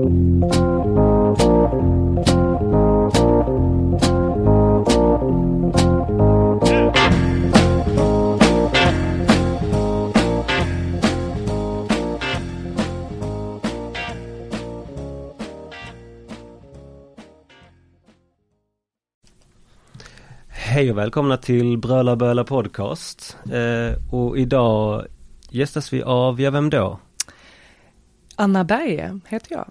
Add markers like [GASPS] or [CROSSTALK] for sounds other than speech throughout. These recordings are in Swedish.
Hej och välkomna till Bröla Böla Podcast. Eh, och idag gästas vi av, ja vem då? Anna Berge heter jag.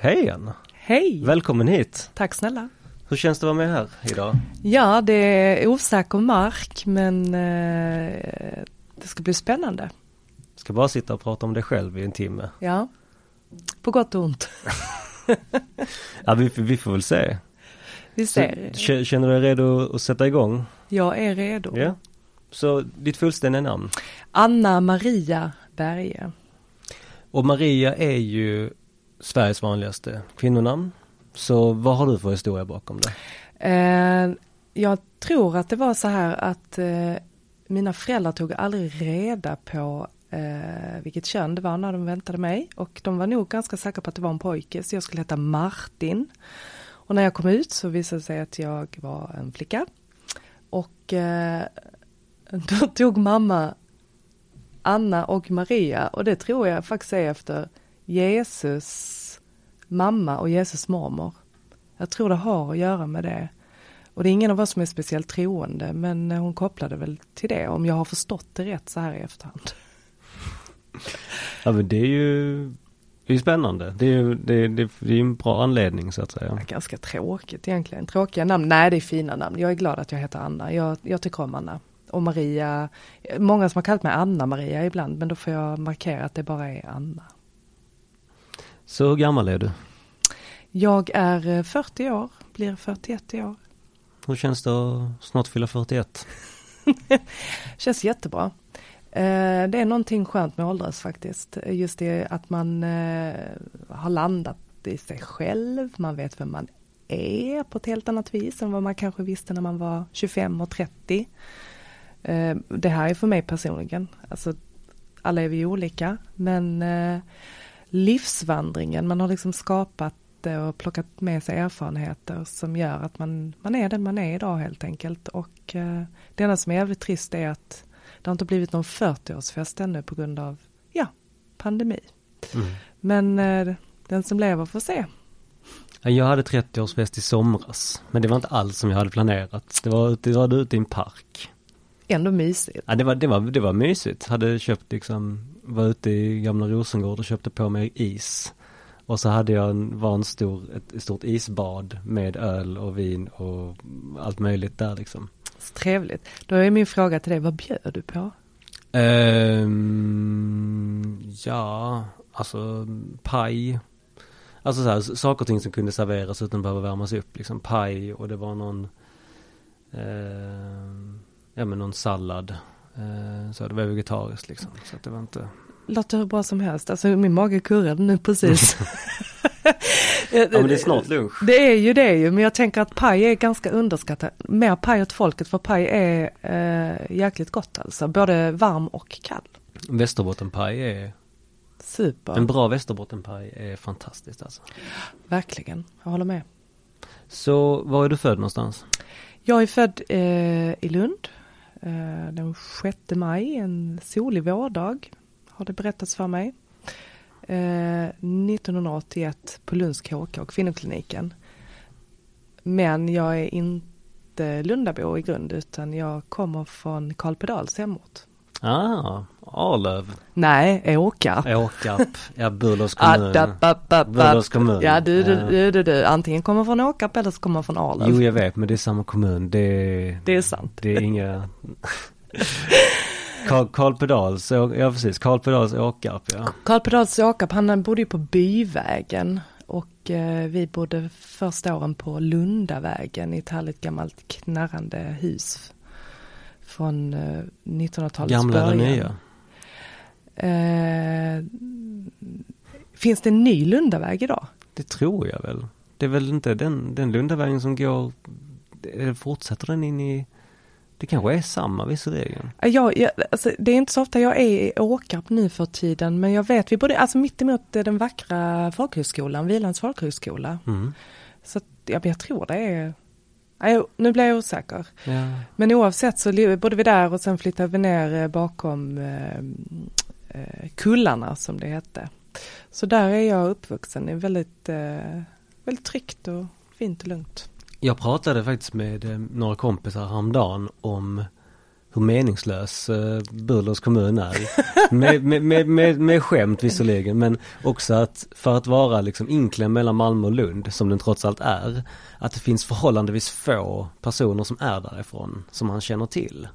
Hej Anna! Hej! Välkommen hit! Tack snälla. Hur känns det att vara med här idag? Ja, det är osäker mark men eh, det ska bli spännande. Ska bara sitta och prata om dig själv i en timme. Ja, på gott och ont. [LAUGHS] Ja, vi, vi får väl se. Vi Så, ser. k- känner du dig redo att sätta igång? Jag är redo. Ja. Så ditt fullständiga namn? Anna Maria Berge. Och Maria är ju Sveriges vanligaste kvinnonamn. Så vad har du för historia bakom det? Eh, jag tror att det var så här att eh, mina föräldrar tog aldrig reda på eh, vilket kön det var när de väntade mig. Och de var nog ganska säkra på att det var en pojke, så jag skulle heta Martin. Och när jag kom ut så visade det sig att jag var en flicka. Och eh, [LAUGHS] då tog mamma Anna och Maria och det tror jag faktiskt är efter Jesus mamma och Jesus mormor. Jag tror det har att göra med det. Och det är ingen av oss som är speciellt troende men hon kopplade väl till det om jag har förstått det rätt så här i efterhand. [LAUGHS] Ja men det är ju det är spännande. Det är ju det, det, det är en bra anledning så att säga. Ganska tråkigt egentligen. Tråkiga namn. Nej det är fina namn. Jag är glad att jag heter Anna. Jag, jag tycker om Anna. Och Maria. Många som har kallat mig Anna-Maria ibland men då får jag markera att det bara är Anna. Så hur gammal är du? Jag är eh, 40 år, blir 41 i år. Hur känns det att snart fylla 41? [LAUGHS] Känns jättebra. Eh, Det är någonting skönt med åldras faktiskt. Just det att man eh, har landat i sig själv. Man vet vem man är på ett helt annat vis än vad man kanske visste när man var 25 och 30. Eh, Det här är för mig personligen. Alltså, alla är vi olika. Men eh, livsvandringen, man har liksom skapat det och plockat med sig erfarenheter som gör att man, man är den man är idag helt enkelt. Och eh, det enda som är jävligt trist är att det har inte blivit någon 40-årsfest ännu på grund av, ja, pandemi. Mm. Men eh, den som lever får se. Ja, Jag hade 30-årsfest i somras. Men det var inte alls som jag hade planerat. Det var, det var ute i en park. Ändå mysigt. Ja, det var, det var, det var mysigt. Hade köpt liksom, var ute i gamla Rosengård och köpte på mig is. Och så hade jag en, var en stor, ett stort isbad med öl och vin och allt möjligt där liksom. Så trevligt. Då är min fråga till dig, vad bjöd du på? Ehm, ja, alltså paj. Alltså så här, saker och ting som kunde serveras utan att behöva värmas upp. Liksom paj och det var någon, ehm, ja men någon sallad. Eh, så det var vegetariskt liksom. Så att det var inte, Låter hur bra som helst. Alltså min mage kurrade nu precis. [LAUGHS] [LAUGHS] ja men det är snart lunch. Det är ju det ju, men jag tänker att paj är ganska underskattat. Mer paj åt folket, för paj är eh, jäkligt gott alltså. Både varm och kall. Västerbottenpaj är, Super, en bra västerbottenpaj är fantastiskt alltså. verkligen. Jag håller med. Så var är du född någonstans? Jag är född eh, i Lund Eh, den 6 maj, en solig vårdag har det berättats för mig. Eh, 1981 på Lunds KK, och kvinnokliniken. Men jag är inte Lundabo i grund utan jag kommer från Karl Pedals hemort. Ah, Arlöv, Nej, Åkarp. Åkarp, ja Burlövs Ah, kommun. Burlövs kommun. Ja, du, du, du, du, du. Antingen kommer från Åkarp eller så kommer man från Arlöv. Jo jag vet men det är samma kommun, det är, Det är sant. det är inga [LAUGHS] Karl, Karl Pedals, ja precis, Karl Pedals Åkarp ja. Karl Pedals Åkarp, han bodde ju på Byvägen och eh, vi bodde första åren på Lundavägen i ett härligt gammalt knarrande hus från eh, 1900-talets Gamla eller början. nya? Eh, finns det en ny Lundaväg idag? Det tror jag väl. Det är väl inte den, den Lundavägen som går, eh, fortsätter den in i Det kanske är samma visserligen. Jag, jag, alltså, det är inte så ofta jag är i Åkarp nu för tiden men jag vet, vi bodde alltså mitt emot den vackra folkhögskolan, Vilands folkhögskola. Mm. Så att, ja, jag tror det är, nej, nu blir jag osäker. Ja. Men oavsett så bodde vi där och sen flyttade vi ner eh, bakom eh, eh, Kullarna som det hette. Så där är jag uppvuxen, det är väldigt, eh, väldigt tryggt och fint och lugnt. Jag pratade faktiskt med eh, några kompisar häromdagen om hur meningslös eh, Burlövs kommun är. [LAUGHS] med, med, med, med, med skämt visserligen men också att för att vara liksom inklämd mellan Malmö och Lund som den trots allt är. Att det finns förhållandevis få personer som är därifrån som man känner till.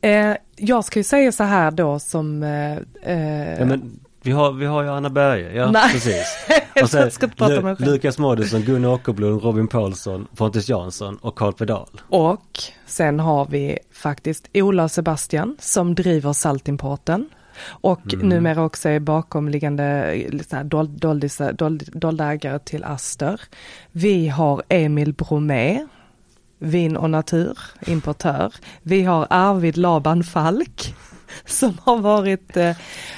Eh, jag ska ju säga så här då som eh, eh, Ja, men vi har, vi har ju Anna Berge, ja Nej. precis. [LAUGHS] Och sen ska prata mig Lu-. Lukas Moodysson, Gunnar Åkerblom, Robin Paulsson, Pontus Jansson och Carl Pedal. Och sen har vi faktiskt Ola och Sebastian som driver Saltimporten. Och Mm. numera också är bakomliggande eh, dold, doldisa- dold, dolda ägare till Aster. Vi har Emil Bromé, Vin och Natur, importör. Vi har Arvid Laban Falk [LAUGHS] som har varit eh,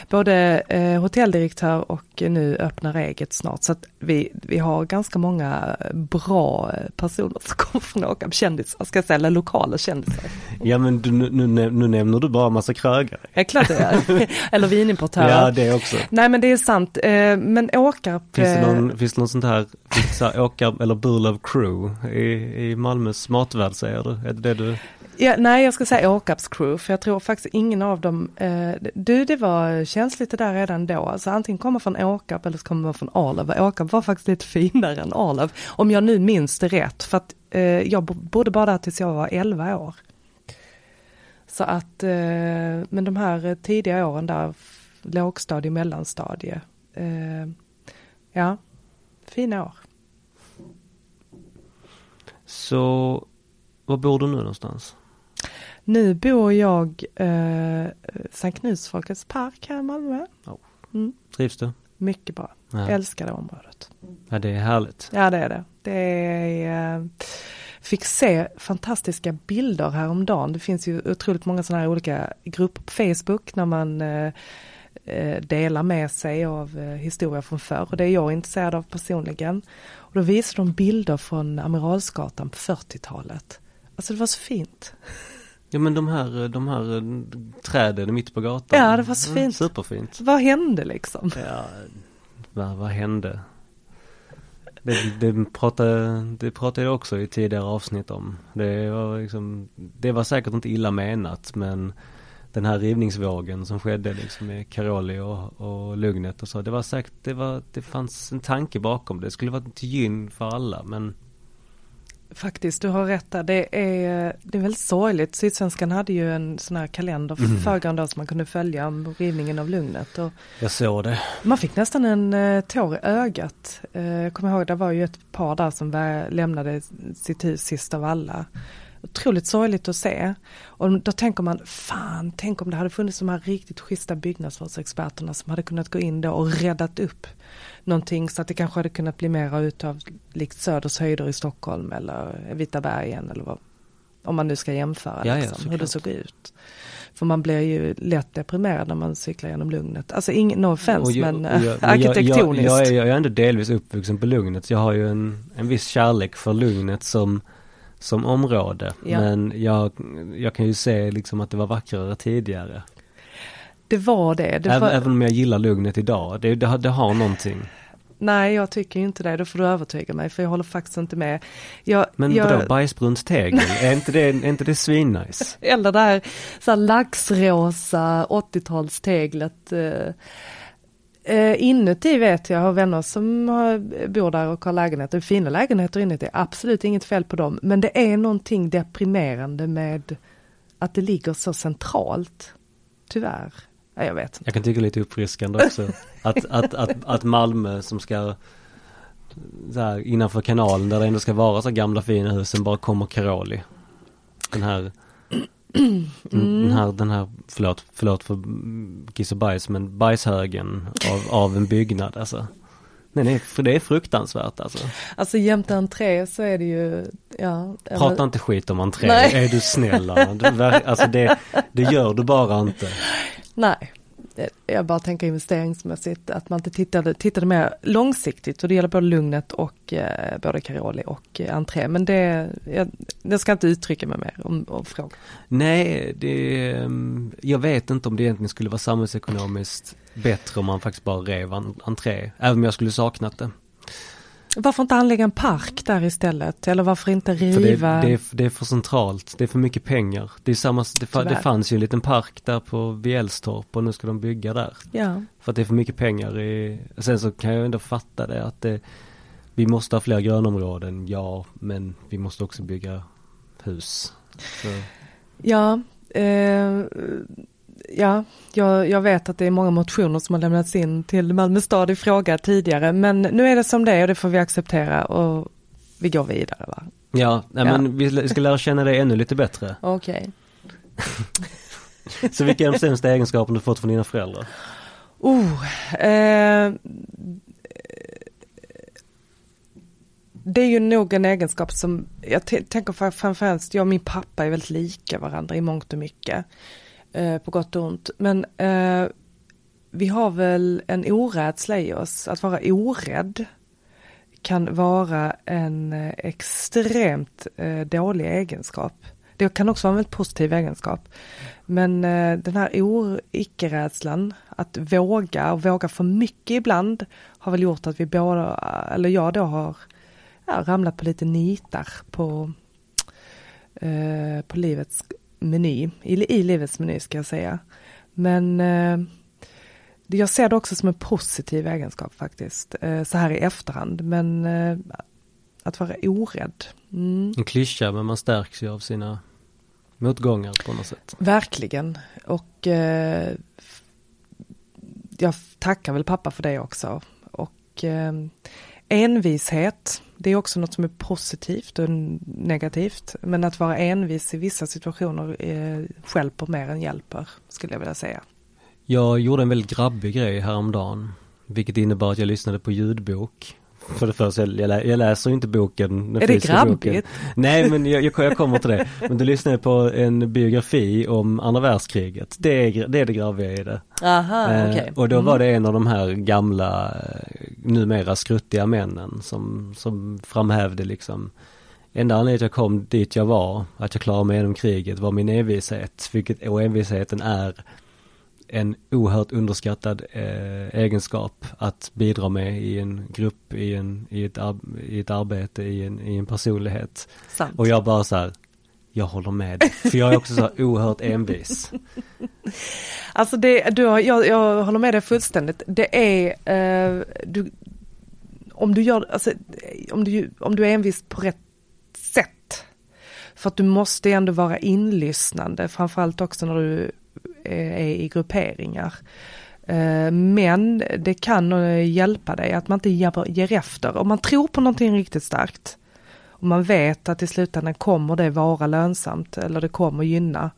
både eh, hotelldirektör och nu öppnar eget snart. Så att vi, vi har ganska många bra eh, personer som [LAUGHS] kommer från Åkarp, kändisar, ska jag säga, eller lokala kändisar. Ja men du, nu, nu, nu nämner du bara massa krögare. Ja, klart det är. [LAUGHS] eller vinimportörer. Ja det också. Nej men det är sant, eh, men Åkarp... Finns det eh, någon, finns det någon sånt här, finns det så här Åkar eller Burlöv crew i, i Malmös matvärld säger du? Är det det du? Ja, nej, jag ska säga Åkarps crew, för jag tror faktiskt ingen av dem, eh, du det var känsligt det där redan då, alltså antingen kommer från Åkarp eller så kommer man från Arlöv. Åkarp var faktiskt lite [LAUGHS] finare än Arlöv, om jag nu minns det rätt, för att eh, jag bodde bara där tills jag var 11 år. Så att, eh, men de här tidiga åren där, lågstadie, mellanstadie, eh, ja, fina år. Så, var bor du nu någonstans? Nu bor jag eh, Sankt Knuts Folkets Park här i Malmö. Ja. Mm, Trivs du? mycket bra. Ja. Älskar det området. ja det är härligt. Ja det är det. Det är, eh, fick se fantastiska bilder häromdagen. Det finns ju otroligt många sådana här olika grupper på Facebook när man eh, eh, delar med sig av eh, historia från förr. Och det är jag intresserad av personligen. Och då visar de bilder från Amiralsgatan på 40-talet. Alltså det var så fint. Ja men de här, de här eh, träden mitt på gatan. Ja, det var så fint. Superfint. Vad hände liksom? Ja, vad, vad hände? Det, det, pratade, det pratade jag också i tidigare avsnitt om. Det var, liksom, det var säkert inte illa menat men den här rivningsvågen som skedde liksom med Caroli och, och Lugnet och så. Det var säkert, det var, det fanns en tanke bakom det. Det skulle vara till gyn för alla men Faktiskt, du har rätt där. Det är, det är väldigt sorgligt. Sydsvenskan hade ju en sån här kalender Mm. föregående år som man kunde följa om rivningen av Lugnet. Och jag såg det. man fick nästan en uh, tår i ögat. Uh, jag kommer ihåg, det var ju ett par där som var, lämnade sitt hus sist av alla. Otroligt sorgligt att se. Och då tänker man, fan, tänk om det hade funnits de här riktigt schyssta byggnadsvårdsexperterna som hade kunnat gå in då och räddat upp någonting så att det kanske hade kunnat bli mera utav likt Söders höjder i Stockholm eller Vita bergen eller vad. Om man nu ska jämföra Ja, ja, liksom, hur det såg ut. För man blir ju lätt deprimerad när man cyklar genom Lugnet. Alltså ing, no offense jag- men äh, jag- arkitektoniskt. Jag, jag, jag är ändå delvis uppvuxen på Lugnet. Jag har ju en, en viss kärlek för Lugnet som, som område. Ja. Men jag, jag kan ju se liksom att det var vackrare tidigare. Det var det. det Även, var, även om jag gillar Lugnet idag. Det, det, har- det har någonting. Nej jag tycker inte det, då får du övertyga mig för jag håller faktiskt inte med. Jag, Men jag, vadå, bajsbrunt tegel? är inte det, är inte det svinnice? [LAUGHS] Eller det här, så här laxrosa 80-talsteglet. Eh, eh, inuti vet jag, jag har vänner som har, bor där och har lägenheter, fina lägenheter inuti, absolut inget fel på dem. Men det är någonting deprimerande med att det ligger så centralt. Tyvärr. Ja, jag vet. Jag kan tycka lite uppfriskande också. Att, att, att, att Malmö som ska så här, innanför kanalen där det ändå ska vara så gamla fina husen bara kommer Caroli. Den här Den här, den här, förlåt, förlåt för kiss och bajs men bajshögen av, av en byggnad alltså. Nej, nej, för det är fruktansvärt alltså. Alltså jämte entré så är det ju, ja. Prata eller- inte skit om entré, Nej. är du snäll Anna? Alltså det, det gör du bara inte. Nej, jag bara tänker investeringsmässigt att man inte tittade, tittade mer långsiktigt och det gäller både Lugnet och eh, både Caroli och eh, entré. Men det, jag, jag ska inte uttrycka mig mer om, om frågan. Nej, det, mm, jag vet inte om det egentligen skulle vara samhällsekonomiskt bättre om man faktiskt bara rev entré, även om jag skulle saknat det. Varför inte anlägga en park där istället? Eller varför inte För det, riva? det, är, det är för centralt, det är för mycket pengar. Det, är samma, det, det fanns ju en liten park där på Vielstorp och nu ska de bygga där. Ja, För att det är för mycket pengar i, sen så kan jag ändå fatta det att det, vi måste ha fler grönområden, ja, men vi måste också bygga hus. Så, ja, eh, ja jag, jag vet att det är många motioner som har lämnats in till Malmö stad i fråga tidigare. Men nu är det som det är och det får vi acceptera och vi går vidare va? ja, nej, Ja. men vi ska lära känna dig ännu lite bättre. Okej. [LAUGHS] Så vilka är de sämsta egenskaperna du fått från dina föräldrar? Oh, eh, det är ju nog en egenskap som, jag tänker för- framförallt, jag och min pappa är väldigt lika varandra i mångt och mycket. Eh, på gott och ont. Men eh, vi har väl en orädsla i oss, att vara orädd kan vara en eh, extremt eh, dålig egenskap. Det kan också vara en väldigt positiv egenskap. Men eh, den här or, icke-rädslan, att våga och våga för mycket ibland, har väl gjort att vi båda, eller jag då har ja, ramlat på lite nitar på, eh, på livets meny, i, i livets meny ska jag säga. Men eh, jag ser det också som en positiv egenskap faktiskt, eh, så här i efterhand. Men eh, att vara orädd. Mm. En klyscha, men man stärks ju av sina motgångar på något sätt. Verkligen. Och eh, jag tackar väl pappa för det också. Och eh, envishet, det är också något som är positivt och negativt. Men att vara envis i vissa situationer eh, hjälper mer än hjälper, skulle jag vilja säga. Jag gjorde en väldigt grabbig grej häromdagen. Vilket innebar att jag lyssnade på ljudbok. För det första, jag, lä- jag läser ju inte boken. den är det fysiska boken. grabbigt? Nej men jag, jag, jag kommer till det. [LAUGHS] Men du lyssnade på en biografi om andra världskriget. Det är, det är det grabbiga i det. Aha, Eh. Och då Mm. var det en av de här gamla, eh, numera skruttiga männen som, som framhävde liksom Enda anledningen att jag kom dit jag var, att jag klarade mig genom kriget, var min envishet. Vilket, och envisheten är en oerhört underskattad eh, egenskap att bidra med i en grupp, i, en, i, ett, ar- i ett arbete, i en, i en personlighet. Sant. Och jag bara så här, jag håller med. För jag är också så oerhört [LAUGHS] envis. Alltså det, du, jag, jag håller med dig fullständigt. Det är, eh, du, om du gör, alltså, om du, om du är envis på rätt sätt. För att du måste ändå vara inlyssnande, framförallt också när du är, är i grupperingar. Eh, Men det kan eh, hjälpa dig att man inte ger, efter. Om man tror på någonting riktigt starkt och man vet att i slutändan kommer det vara lönsamt eller det kommer gynna.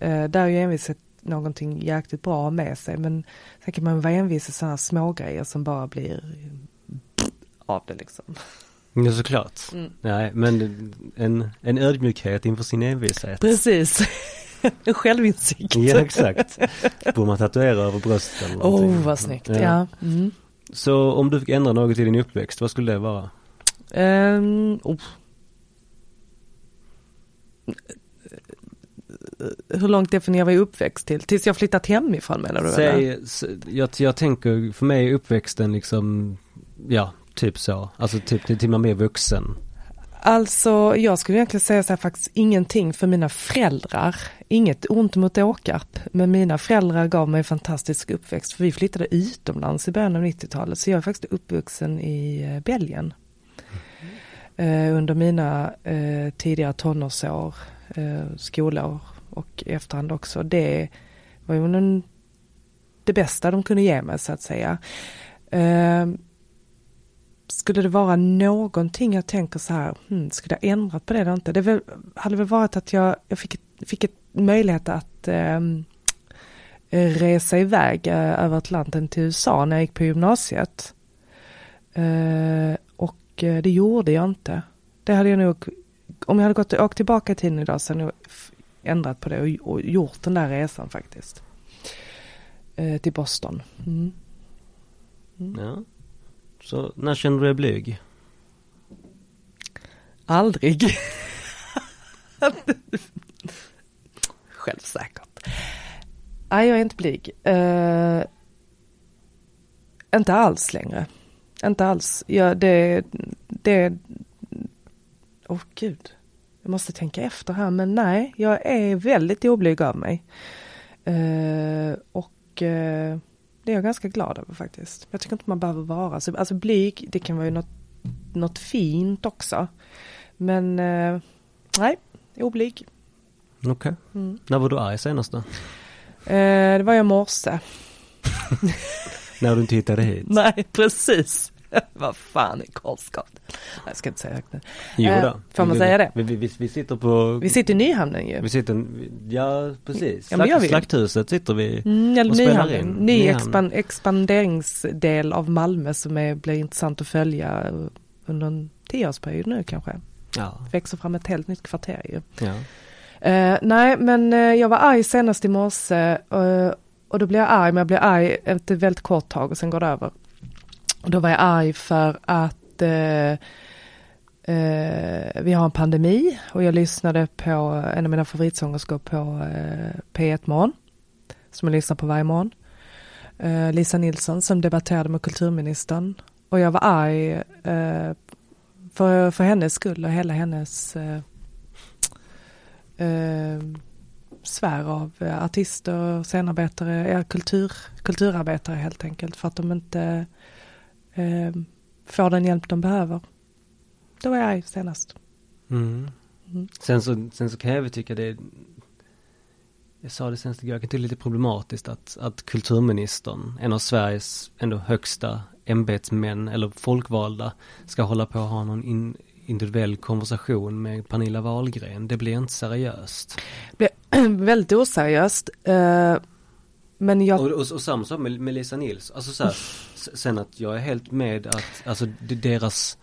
Eh, Där är ju envishet någonting jäkligt bra med sig men sen kan man vara envis i sådana små grejer som bara blir av det liksom. Ja såklart. Mm. Nej men en, en ödmjukhet inför sin envishet. Precis. En [LAUGHS] Självinsikt. Ja exakt. Borde man tatuera över bröstet eller någonting. vad snyggt. Ja. Mm. Så om du fick ändra något i din uppväxt, vad skulle det vara? Ehm, oh. Hur långt definierar vi uppväxt till? Tills jag flyttat hemifrån menar du? Säg, jag, jag tänker, för mig är uppväxten liksom, ja, typ så. Alltså typ till, till man är vuxen. Alltså jag skulle egentligen säga så här faktiskt ingenting för mina föräldrar. Inget ont mot Åkarp. Men mina föräldrar gav mig en fantastisk uppväxt. För vi flyttade utomlands i början av 90-talet. Så jag är faktiskt uppvuxen i eh, Belgien. Eh, under mina eh, tidiga tonårsår, eh, skolår och efterhand också. Det var ju en, det bästa de kunde ge mig så att säga. Eh, skulle det vara någonting jag tänker så här, hmm, skulle jag ändrat på det eller inte? Det väl, hade väl varit att jag, jag fick, fick ett möjlighet att eh, resa iväg eh, över Atlanten till USA när jag gick på gymnasiet. Eh, och eh, det gjorde jag inte. Det hade jag nog, om jag hade gått, åkt tillbaka i tiden idag så hade jag nog ändrat på det och, och gjort den där resan faktiskt. Eh, till Boston. Mm. mm. Ja. Så när känner du dig blyg? Aldrig. [LAUGHS] Självsäkert. Nej, jag är inte blyg. Uh, inte alls längre. Inte alls. Ja, det, det... Åh oh, gud. Jag måste tänka efter här, men nej, jag är väldigt oblyg av mig. Uh, och Uh, det är jag ganska glad över faktiskt. Jag tycker inte man behöver vara så, alltså blyg, det kan vara ju något, något fint också. Men eh, nej, oblyg. Okej. Mm. När var du arg senast då? Eh, det var jag i morse. [LAUGHS] När du inte hittade hit? [LAUGHS] Nej, precis. [LAUGHS] Vad fan är korvskaft? Jag ska inte säga högt nu. Jo Eh, får man säga det? Vi, vi, vi, sitter på... Vi sitter i Nyhamnen ju. Vi sitter, ja precis. Ja, men Slakt, slakthuset sitter vi. Mm, eller och spelar Nyhamnen. in. Ny Nyhamn. expan expanderingsdel av Malmö som är, blir intressant att följa under en tioårsperiod nu kanske. Ja, Växer fram ett helt nytt kvarter ju. ja. Eh, nej, men eh, jag var arg senast i morse eh, och då blir jag arg, men jag blir arg ett väldigt kort tag och sen går det över. Och då var jag arg för att eh, eh, vi har en pandemi och jag lyssnade på en av mina favoritsångerskor på eh, P1 Morgon, som jag lyssnar på varje morgon. Eh, Lisa Nilsson som debatterade med kulturministern och jag var arg eh, för, för hennes skull och hela hennes eh, eh, sfär av artister, scenarbetare, ja, kultur, kulturarbetare helt enkelt för att de inte eh, får den hjälp de behöver. Då var jag senast. Mm. Mm. Sen så, sen så kan jag väl tycka det jag sa det senast igår, jag kan tycka det är lite problematiskt att, att kulturministern, en av Sveriges ändå högsta ämbetsmän eller folkvalda, ska hålla på och ha någon in, individuell konversation med Pernilla Wahlgren. Det blir inte seriöst. [CLEARS THROAT] Väldigt oseriöst. Men jag, Och, och, och samma sak med, med Lisa Nils. Alltså så här, sen att jag är helt med att, alltså deras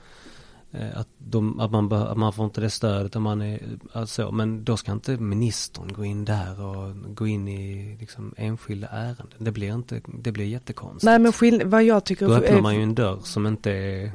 eh, att, de, att, man att man får inte det stödet om man är alltså, men då ska inte ministern gå in där och gå in i liksom enskilda ärenden. Det blir inte, det blir jättekonstigt. nej men skill- vad jag tycker då öppnar man ju en dörr som inte är,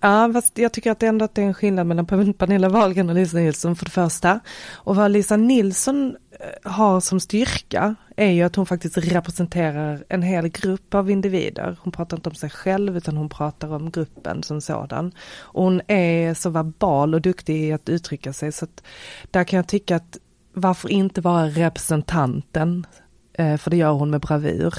Ja, fast jag tycker att det ändå att det är en skillnad mellan Pernilla Wahlgren och Lisa Nilsson för det första. Och vad Lisa Nilsson Eh, har som styrka är ju att hon faktiskt representerar en hel grupp av individer. Hon pratar inte om sig själv utan hon pratar om gruppen som sådan. Och hon är så verbal och duktig i att uttrycka sig så att där kan jag tycka att varför inte vara representanten? Eh, för det gör hon med bravur.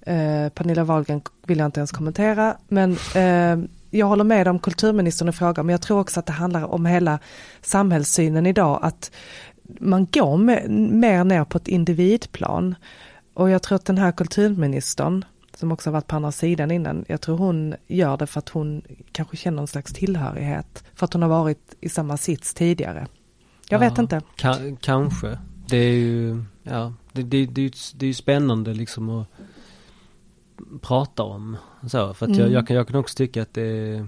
Eh, Pernilla Wahlgren vill jag inte ens kommentera, men eh, jag håller med om kulturministern i frågan, men jag tror också att det handlar om hela samhällssynen idag, att man går med, mer ner på ett individplan. Och jag tror att den här kulturministern, som också varit på andra sidan innan, jag tror hon gör det för att hon kanske känner en slags tillhörighet, för att hon har varit i samma sits tidigare. Jag vet Ja. inte. ka, kanske. Det är ju, ja, det, det, det, det är ju spännande liksom att prata om. Så, för att jag, Mm. jag, kan, jag kan också tycka att det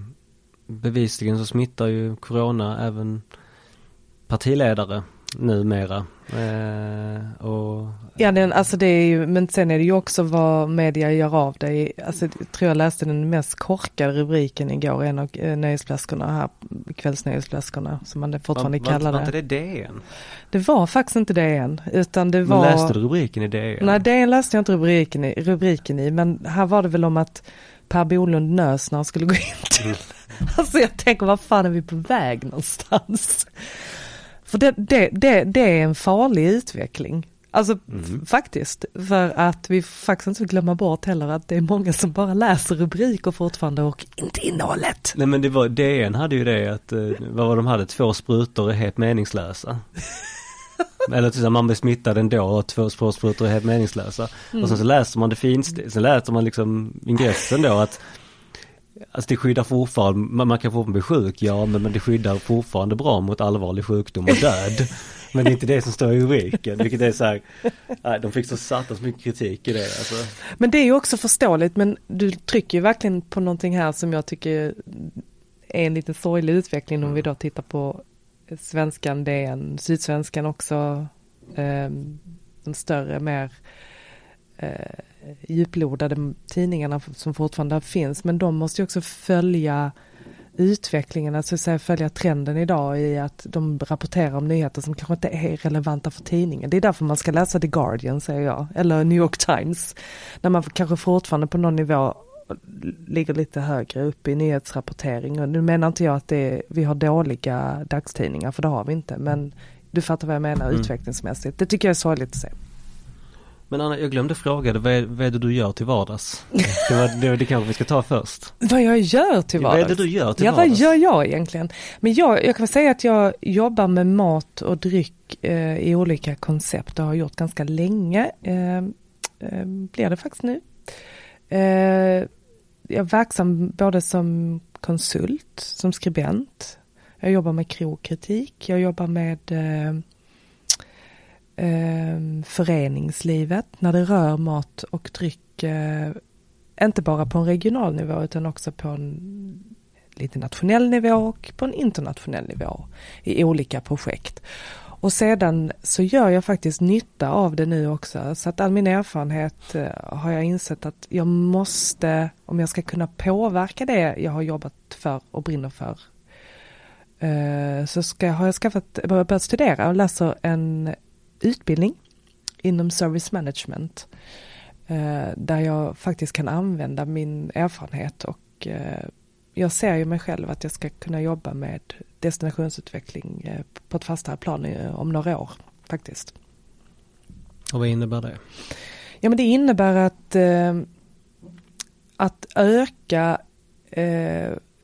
bevisligen så smittar ju corona även partiledare numera. Eh, och Ja, den, alltså det är ju, men sen är det ju också vad media gör av det. Alltså, jag tror jag läste den mest korkade rubriken igår, en av eh, nöjesflaskorna här, kvällsnöjesflaskorna, som man fortfarande var, kallar var det. inte det DN? Det var faktiskt inte det än, utan det Men var... läste du rubriken i DN? Nej, det läste jag inte rubriken i, rubriken i, men här var det väl om att Per Bolund nös när han skulle gå in till. [LAUGHS] Alltså jag tänker, vad fan är vi på väg någonstans? För det, det, det, det är en farlig utveckling. Alltså Mm. faktiskt, för att vi faktiskt inte glömma bort heller att det är många som bara läser rubriker fortfarande och inte innehållet. Nej men det var, DN hade ju det att, eh, vad var de hade, två sprutor är helt meningslösa. [LAUGHS] Eller till exempel man blir smittad ändå och två sprutor är helt meningslösa. Och sen så läser man det finst, sen läser man liksom ingressen då att Alltså det skyddar fortfarande, man, man kan fortfarande bli sjuk, ja men, men det skyddar fortfarande bra mot allvarlig sjukdom och död. Men det är inte det som står i rubriken, vilket är så här, nej, de fick så satans mycket kritik i det. Alltså. Men det är ju också förståeligt, men du trycker ju verkligen på någonting här som jag tycker är en lite sorglig utveckling om vi då tittar på Svenskan, DN, Sydsvenskan också, eh, de större, mer eh, djuplodade tidningarna som fortfarande finns, men de måste ju också följa utvecklingen, alltså säga, följa trenden idag i att de rapporterar om nyheter som kanske inte är relevanta för tidningen. Det är därför man ska läsa The Guardian säger jag, eller New York Times. När man kanske fortfarande på någon nivå ligger lite högre upp i nyhetsrapportering. Och nu menar inte jag att det är, vi har dåliga dagstidningar, för det har vi inte. Men du fattar vad jag menar mm. utvecklingsmässigt. Det tycker jag är sorgligt att se. Men Anna, jag glömde fråga dig, vad är, vad är det du gör till vardags? Det, var, det, det kanske vi ska ta först. Vad jag gör till vardags? Vad är det du gör till ja, vardags? Ja, vad gör jag egentligen? Men jag, jag kan säga att jag jobbar med mat och dryck eh, i olika koncept och har gjort ganska länge. Eh, eh, blir det faktiskt nu. Eh, jag är verksam både som konsult, som skribent. Jag jobbar med krokritik, jag jobbar med eh, föreningslivet när det rör mat och dryck. Eh, inte bara på en regional nivå utan också på en lite nationell nivå och på en internationell nivå i olika projekt. Och sedan så gör jag faktiskt nytta av det nu också. Så att all min erfarenhet eh, har jag insett att jag måste, om jag ska kunna påverka det jag har jobbat för och brinner för, eh, så ska, har jag skaffat, börjat studera och läser en utbildning inom service management. Eh, där jag faktiskt kan använda min erfarenhet och jag ser ju mig själv att jag ska kunna jobba med destinationsutveckling eh, på ett fastare plan eh, om några år faktiskt. Och vad innebär det? Ja men det innebär att, eh, att öka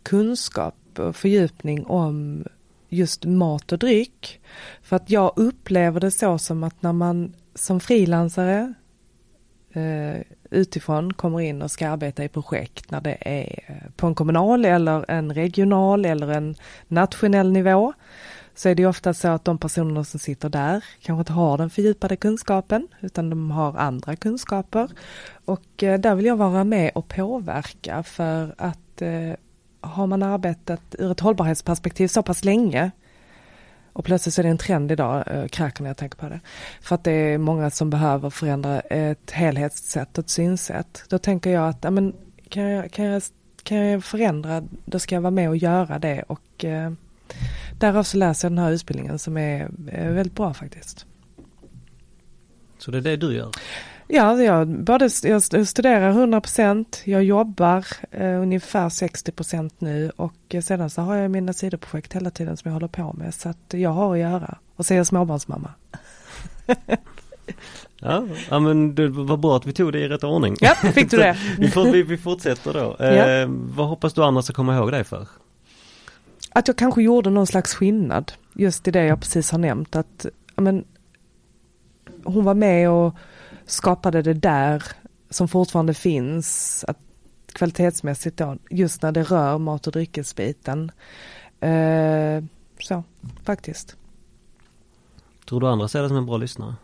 kunskap och fördjupning om just mat och dryck. För att jag upplever det så som att när man som frilansare eh, utifrån kommer in och ska arbeta i projekt när det är på en kommunal eller en regional eller en nationell nivå så är det ofta så att de personerna som sitter där kanske inte har den fördjupade kunskapen utan de har andra kunskaper. Och eh, där vill jag vara med och påverka för att eh, har man arbetat ur ett hållbarhetsperspektiv så pass länge och plötsligt så är det en trend idag, äh, kräker när jag tänker på det. För att det är många som behöver förändra ett helhetssätt, ett synsätt. Då tänker jag att, ja, men, kan, jag, kan, jag, kan jag förändra, då ska jag vara med och göra det. Och eh, därav så läser jag den här utbildningen som är, är väldigt bra faktiskt. Så det är det du gör? Ja, jag, både, jag studerar 100%, jag jobbar eh, ungefär 60% nu och sedan så har jag mina sidoprojekt hela tiden som jag håller på med så att jag har att göra. Och så är jag småbarnsmamma. [LAUGHS] ja, ja, men det var bra att vi tog det i rätt ordning. Ja, fick du det. [LAUGHS] vi, får, vi, vi fortsätter då. Ja. Eh, vad hoppas du andra ska komma ihåg dig för? Att jag kanske gjorde någon slags skillnad just i det jag precis har nämnt. Att men, hon var med och skapade det där som fortfarande finns, att kvalitetsmässigt då, just när det rör mat och dryckesbiten. Eh, så, faktiskt. Tror du andra ser dig som en bra lyssnare?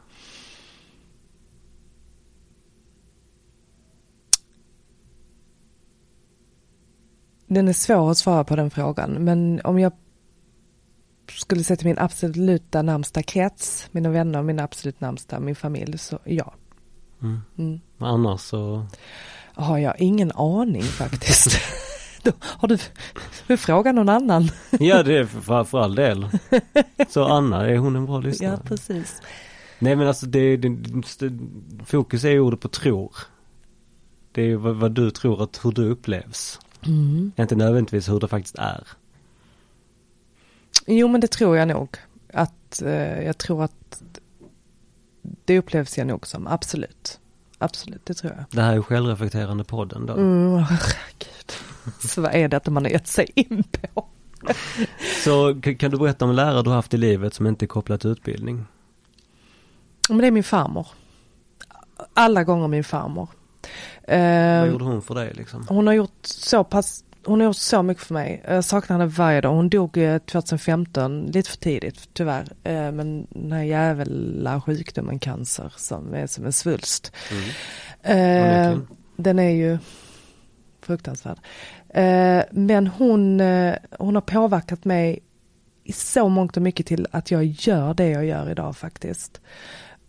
Den är svår att svara på den frågan, men om jag skulle säga till min absoluta närmsta krets, mina vänner, mina absolut närmsta, min familj, så ja. Mm. Mm. Annars så? Har jag ingen aning faktiskt. [LAUGHS] Har du, du frågat någon annan? [LAUGHS] ja det är för, för all del. Så Anna, är hon en bra lyssnare? Ja precis. Nej men alltså det, det, fokus är ju ordet på tror. Det är vad, vad, du tror att hur du upplevs. Mm. Inte nödvändigtvis hur det faktiskt är. Jo men det tror jag nog. Att eh, jag tror att det upplevs jag nog som, absolut. Absolut, det tror jag. Det här är självreflekterande podden då. Mm, [LAUGHS] herregud. Så vad är det man har gett sig in på? Så kan du berätta om lärare du haft i livet som inte är kopplat till utbildning? Men det är min farmor. Alla gånger min farmor. Vad gjorde hon för dig liksom? Hon har gjort så pass hon har gjort så mycket för mig. Jag saknar henne varje dag. Hon dog 2015, lite för tidigt tyvärr. Men den här jävla sjukdomen cancer som är som en svulst. Mm. Eh, den är ju fruktansvärd. Eh, men hon, eh, hon har påverkat mig i så mångt och mycket till att jag gör det jag gör idag faktiskt.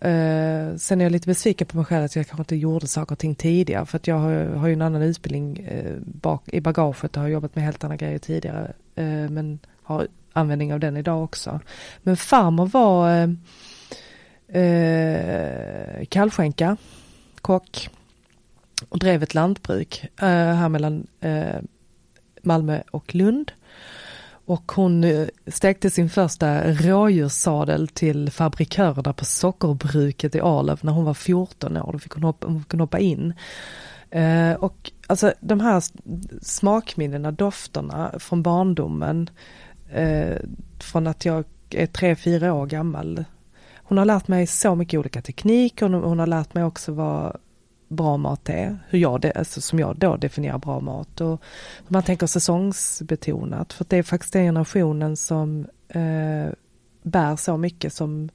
Uh, sen är jag lite besviken på mig själv att jag kanske inte gjorde saker och ting tidigare för att jag har, har ju en annan utbildning uh, bak, i bagaget och har jobbat med helt andra grejer tidigare. Uh, men har användning av den idag också. Men farmor var uh, kallskänka, kock och drev ett lantbruk här mellan Malmö och Lund. Och hon eh, stekte sin första rådjurssadel till fabrikörerna på sockerbruket i Arlöv när hon var 14 år. Då fick hon hoppa, hon fick hoppa in. Eh, och alltså de här smakminnena, dofterna från barndomen, eh, från att jag är tre, fyra år gammal. Hon har lärt mig så mycket olika tekniker, hon, hon har lärt mig också vad bra mat är, hur jag, det, alltså som jag då definierar bra mat. Och man tänker säsongsbetonat, för det är faktiskt den generationen som eh, bär så mycket som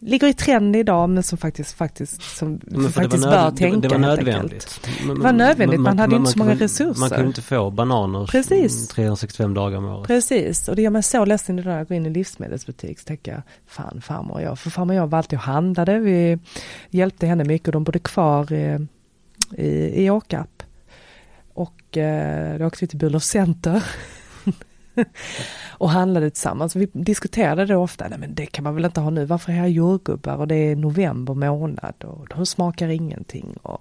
ligger i trend idag men som faktiskt, faktiskt, som faktiskt bör tänka. Det, var nödvändigt. Det var nödvändigt, man, man hade man, inte så många resurser. Man kunde inte få bananer Precis. 365 dagar om året. Precis, och det gör mig så ledsen idag när jag går in i livsmedelsbutik så tänker jag, fan farmor och jag, för farmor och jag var alltid och handlade, vi hjälpte henne mycket och de bodde kvar i, i, i Åkarp. Och eh, då åkte vi till Burlöf Center [LAUGHS] och handlade tillsammans. Vi diskuterade det ofta, nej men det kan man väl inte ha nu, varför är här jordgubbar och det är november månad och de smakar ingenting. Och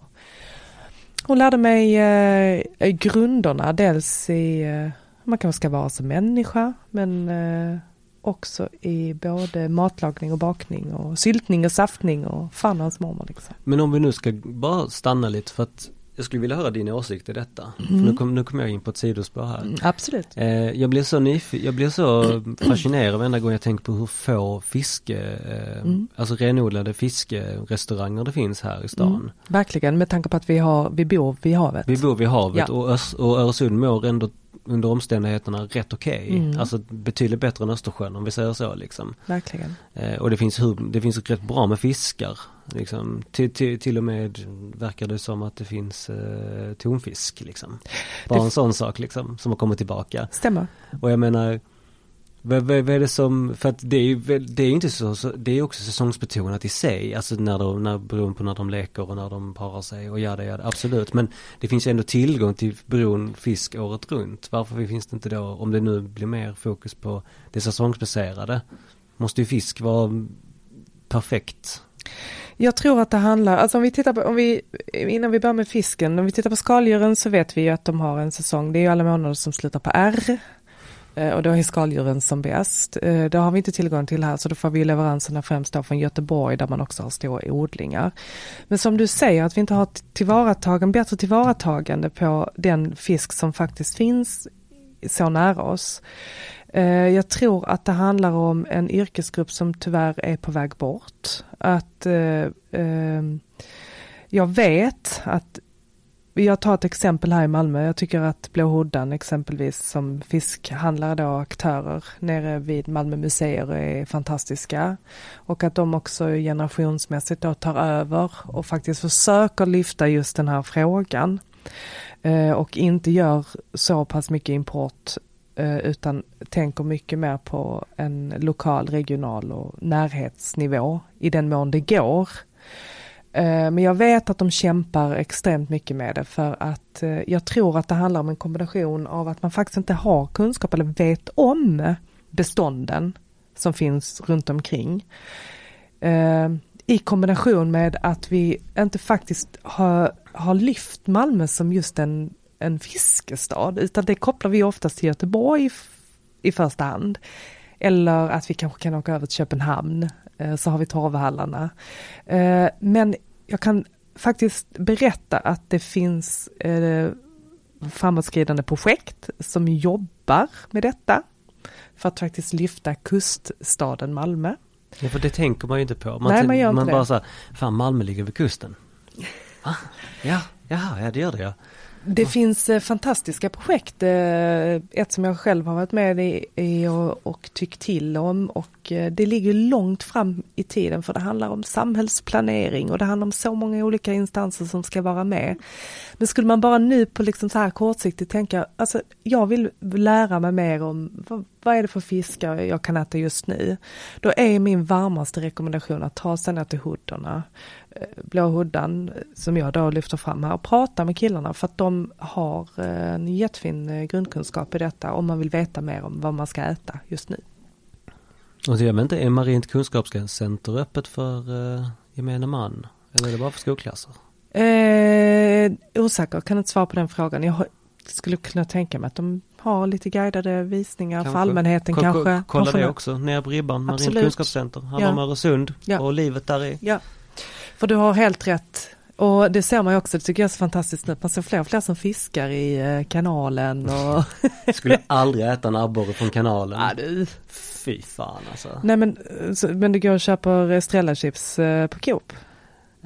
hon lärde mig eh, grunderna, dels i eh, man kanske ska vara som människa, men eh, också i både matlagning och bakning och syltning och saftning och fan hans mormor liksom. Men om vi nu ska bara stanna lite för att jag skulle vilja höra din åsikt i detta. Mm. Nu kommer kom jag in på ett sidospår här. Mm, absolut. Eh, jag blir så nyfiken, jag blir så fascinerad varenda gång jag tänker på hur få fiske, eh, mm. alltså renodlade fiskerestauranger det finns här i stan. Mm, verkligen, med tanke på att vi har, vi bor vid havet. Vi bor vid havet ja. och, Ös och Öresund mår ändå under omständigheterna rätt okej. Okay. Mm. Alltså betydligt bättre än Östersjön om vi säger så liksom. Verkligen. Eh, och det finns, hur, det finns rätt bra med fiskar. Liksom. Till, till, till och med verkar det som att det finns eh, tonfisk liksom. Bara det... en sån sak liksom som har kommit tillbaka. Stämmer. Och jag menar vad, vad, vad, är det som, för att det är ju det är inte så, så, det är också säsongsbetonat i sig, alltså när de, när, beroende på när de leker och när de parar sig och ja det ja absolut. Men det finns ju ändå tillgång till bron fisk året runt. Varför finns det inte då, om det nu blir mer fokus på det säsongsbaserade, måste ju fisk vara perfekt jag tror att det handlar, alltså om vi tittar på, om vi, innan vi börjar med fisken, om vi tittar på skaldjuren så vet vi ju att de har en säsong, det är ju alla månader som slutar på R. Eh, och då är skaldjuren som bäst. Eh, det har vi inte tillgång till här så då får vi leveranserna främst då från Göteborg där man också har stora odlingar. Men som du säger att vi inte har tillvaratagen, bättre tillvaratagande på den fisk som faktiskt finns så nära oss. Eh, jag tror att det handlar om en yrkesgrupp som tyvärr är på väg bort. Att eh, eh, jag vet att jag tar ett exempel här i Malmö. Jag tycker att Blåhoddan exempelvis som fiskhandlare då, aktörer nere vid Malmö museer är fantastiska. Och att de också generationsmässigt då tar över och faktiskt försöker lyfta just den här frågan. Och inte gör så pass mycket import Eh, utan tänker mycket mer på en lokal, regional och närhetsnivå i den mån det går. Eh, men jag vet att de kämpar extremt mycket med det för att eh, jag tror att det handlar om en kombination av att man faktiskt inte har kunskap eller vet om bestånden som finns runt omkring. I kombination med att vi inte faktiskt har, har lyft Malmö som just en, en fiskestad utan det kopplar vi oftast till Göteborg i första hand. Eller att vi kanske kan åka över till Köpenhamn så har vi torvhallarna. Men jag kan faktiskt berätta att det finns eh, framåtskridande projekt som jobbar med detta för att faktiskt lyfta kuststaden Malmö. Ja, för det tänker man ju inte på. Man, Nej, man gör inte man det. bara så här, fan Malmö ligger vid kusten. Va? Ja, jaha, ja det gör det ja. Det finns eh, fantastiska projekt. Eh, ett som jag själv har varit med i, i och, och tyckt till om och eh, det ligger långt fram i tiden för det handlar om samhällsplanering och det handlar om så många olika instanser som ska vara med. Men skulle man bara nu på liksom så här kortsiktigt tänka, alltså jag vill lära mig mer om vad, vad är det för fiskar jag kan äta just nu? Då är min varmaste rekommendation att ta sig ner till Huddorna, Blå Huddan, som jag då lyfter fram här, och prata med killarna för att de har eh, en jättefin eh, grundkunskap i detta om man vill veta mer om vad man ska äta just nu. Och jag inte, är Marint kunskapscenter öppet för uh, gemene man? Eller är det bara för skolklasser? Eh, osäker, kan inte svara på den frågan. Jag skulle kunna tänka mig att de har lite guidade visningar kanske. för allmänheten K kanske. Kolla kanske det också, nere på ribban, Marint kunskapscenter, handlar ja. om Öresund ja. och livet där i. Ja, för du har helt rätt. Och det ser man ju också, det tycker jag är så fantastiskt nu, man ser fler och fler som fiskar i eh, kanalen och [LAUGHS] Skulle aldrig äta en abborre från kanalen. Ja, du. Fy fan alltså. Nej men, så, men du går och köper eh, på Coop?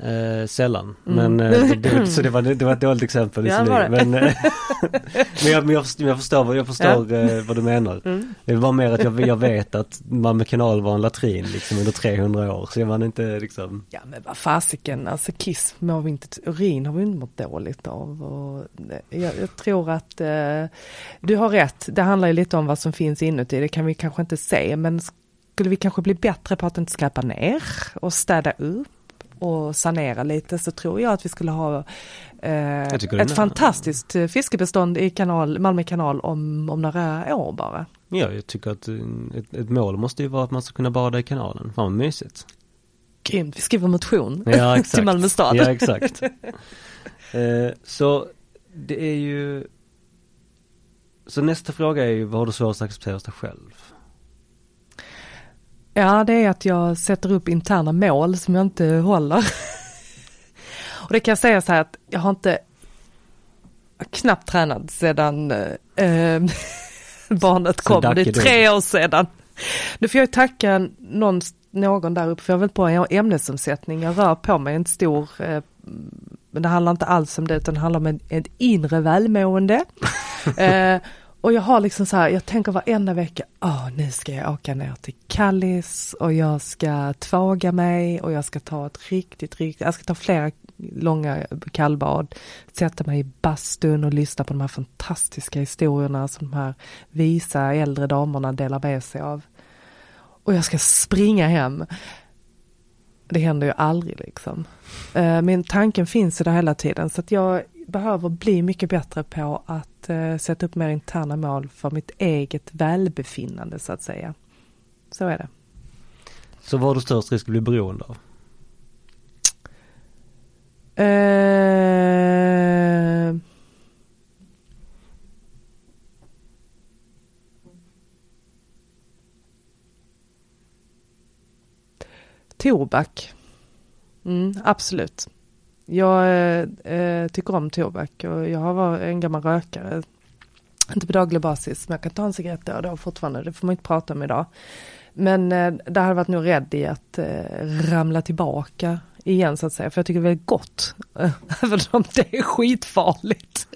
Eh, sällan, mm. men eh, [LAUGHS] det, så det var, det var ett dåligt exempel. Ja. Men, eh, [LAUGHS] [LAUGHS] men, jag, men jag, jag förstår, jag förstår ja. eh, vad du menar. Mm. Det var mer att jag, jag vet att Malmö kanal var en latrin liksom under 300 år. Så jag var inte liksom Ja men vad fasiken, alltså kiss mår vi inte, urin har vi inte mått dåligt av. Och, jag, jag tror att eh, du har rätt, det handlar ju lite om vad som finns inuti, det kan vi kanske inte se men skulle vi kanske bli bättre på att inte skräpa ner och städa upp och sanera lite så tror jag att vi skulle ha eh, ett fantastiskt eh, fiskebestånd i kanal, Malmö kanal om, om några år bara. Ja, jag tycker att eh, ett, ett mål måste ju vara att man ska kunna bada i kanalen. Fan vad mysigt. Grymt, vi skriver motion ja, [LAUGHS] exakt. till Malmö stad. Ja, exakt. [LAUGHS] eh, så det är ju Så nästa fråga är ju, vad har du svårast att acceptera hos dig själv? Ja, det är att jag sätter upp interna mål som jag inte håller. [LAUGHS] och det kan jag säga så här att jag har inte knappt tränat sedan äh, [LAUGHS] barnet kom. Det är tre år sedan. Nu får jag tacka någon, någon där uppe för jag har väldigt bra ämnesomsättning. Jag rör på mig en stor, eh, men det handlar inte alls om det utan det handlar om ett inre välmående. [LAUGHS] eh, och jag har liksom så här, jag tänker varenda vecka, åh nu ska jag åka ner till Kallis och jag ska tvaga mig och jag ska ta ett riktigt, riktigt, jag ska ta flera långa kallbad, sätta mig i bastun och lyssna på de här fantastiska historierna som de här visa äldre damerna delar med sig av. Och jag ska springa hem. Det händer ju aldrig liksom. Eh, men tanken finns ju där hela tiden så att jag behöver bli mycket bättre på att uh, sätta upp mer interna mål för mitt eget välbefinnande så att säga. Så är det. Så vad har du störst risk att bli beroende av? Uh, tobak. Mm, absolut. Jag eh, eh, tycker om tobak och jag har varit en gammal rökare. Inte på daglig basis, men jag kan ta en cigarett då och då fortfarande. Det får man inte prata om idag. Men eh, där har jag varit nog rädd i att eh, ramla tillbaka igen så att säga. För jag tycker det är väldigt gott. Eh, [LAUGHS] även om det är skitfarligt.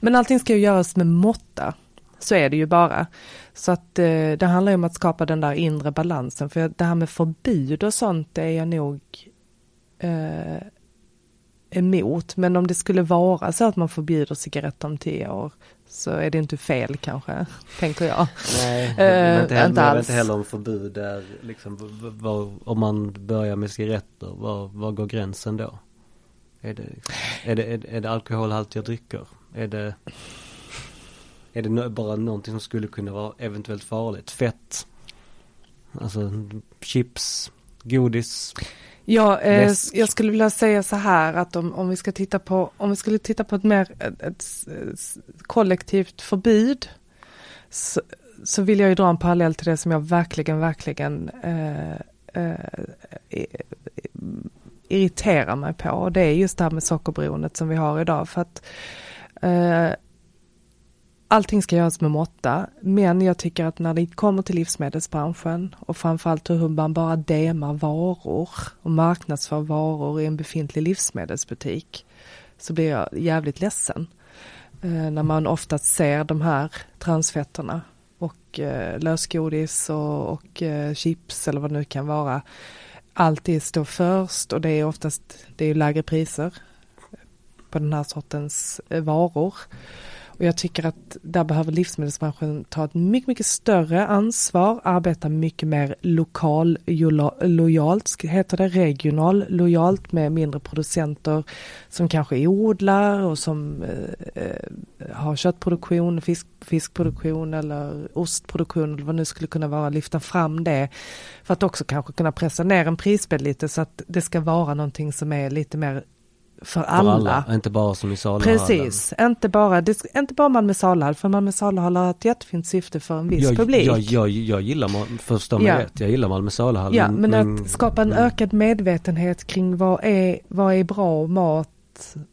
Men allting ska ju göras med måtta. Så är det ju bara. Så att eh, det handlar ju om att skapa den där inre balansen. För det här med förbud och sånt det är jag nog eh, emot. Men om det skulle vara så att man förbjuder cigaretter om tio år så är det inte fel kanske, tänker jag. Nej, [LAUGHS] men inte, heller, inte, alls. inte heller om förbud där, liksom, var, om man börjar med cigaretter, var, var går gränsen då? Är det, är det, är, är det alkoholhaltiga drycker? Är det, är det bara någonting som skulle kunna vara eventuellt farligt? Fett? Alltså chips, godis? Ja, eh, jag skulle vilja säga så här att om, om vi ska titta på, om vi skulle titta på ett mer ett, ett, ett kollektivt förbud så, så, vill jag ju dra en parallell till det som jag verkligen, verkligen eh, eh, irriterar mig på. Och det är just det här med sockerberoendet som vi har idag. För att eh, allting ska göras med måtta, men jag tycker att när det kommer till livsmedelsbranschen och framförallt hur man bara demar varor och marknadsför varor i en befintlig livsmedelsbutik så blir jag jävligt ledsen. Eh, när man oftast ser de här transfetterna och eh, lösgodis och, och eh, chips eller vad det nu kan vara alltid står först och det är oftast det är lägre priser på den här sortens eh, varor. Och jag tycker att där behöver livsmedelsbranschen ta ett mycket, mycket större ansvar, arbeta mycket mer lokal lojalt, heter det, regional lojalt med mindre producenter som kanske odlar och som eh, eh har köttproduktion, fisk, fiskproduktion eller ostproduktion eller vad nu skulle kunna vara, lyfta fram det för att också kanske kunna pressa ner en prisbild lite så att det ska vara någonting som är lite mer för alla. För alla. Inte bara som i Salahallen. Precis, inte bara, det, inte bara Malmö Salahall, för Malmö Salahall har ett jättefint syfte för en viss jag, publik. Jag, jag, jag gillar, förstå mig ja. rätt, jag gillar Malmö Salahall. Ja, men, men att skapa en men... ökad medvetenhet kring vad är, vad är bra mat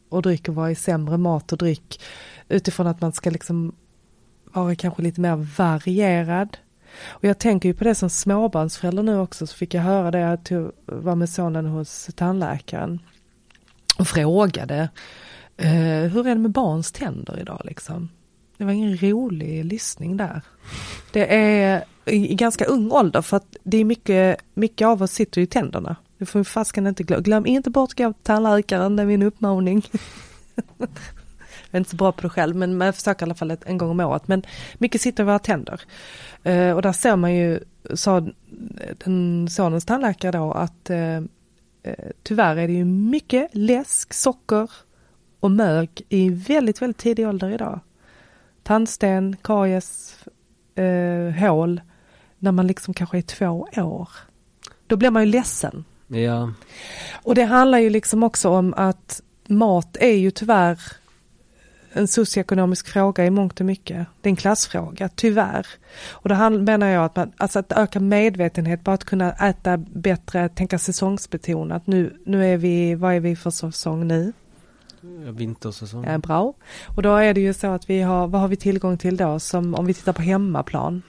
och dryck och vad är sämre mat och dryck. Utifrån att man ska liksom vara kanske lite mer varierad. Och jag tänker ju på det som småbarnsförälder nu också, så fick jag höra det, jag var med sonen hos tandläkaren och frågade eh, hur är det med barns tänder idag liksom? Det var ingen rolig lyssning där. Det är i ganska ung ålder för att det är mycket, mycket av oss sitter i tänderna. Det får fasken inte glömma. Glöm inte bort att gå till tandläkaren, det är min uppmaning. [LAUGHS] jag är inte så bra på det själv men jag försöker i alla fall en gång om året. Men mycket sitter i våra tänder. Eh, och där ser man ju, sa den sonens tandläkare då att eh, tyvärr är det ju mycket läsk, socker och mög i väldigt, väldigt tidig ålder idag. Tandsten, karies, eh, hål, när man liksom kanske är två år. Då blir man ju ledsen. Ja. Och det handlar ju liksom också om att mat är ju tyvärr en socioekonomisk fråga i mångt och mycket. Det är en klassfråga, tyvärr. Och då menar jag att, man, alltså att öka medvetenhet, bara att kunna äta bättre, tänka säsongsbetonat. Nu, nu är vi, vad är vi för säsong nu? Vintersäsong. Ja, bra. Och då är det ju så att vi har, vad har vi tillgång till då som om vi tittar på hemmaplan?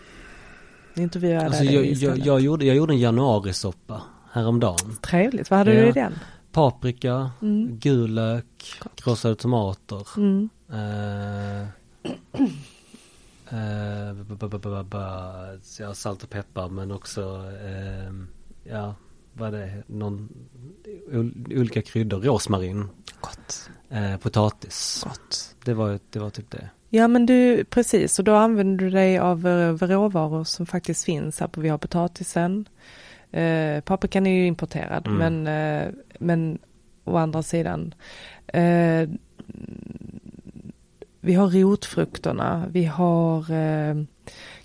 Intervjuade alltså, jag, jag, jag, gjorde, jag gjorde en januarisoppa häromdagen. Trevligt, vad hade ja. du i den? Paprika, mm. gul lök, krossade tomater. Mm. Uh, ja, salt och peppar men också uh, ja, vad är det, någon olika kryddor, rosmarin. Gott. Potatis. Gott. Det var, det var typ det. Ja men du, precis, och då använder du dig av råvaror som faktiskt finns här på, vi har potatisen. Eh, paprikan är ju importerad mm. men, eh, men å andra sidan eh, vi har rotfrukterna, vi har eh,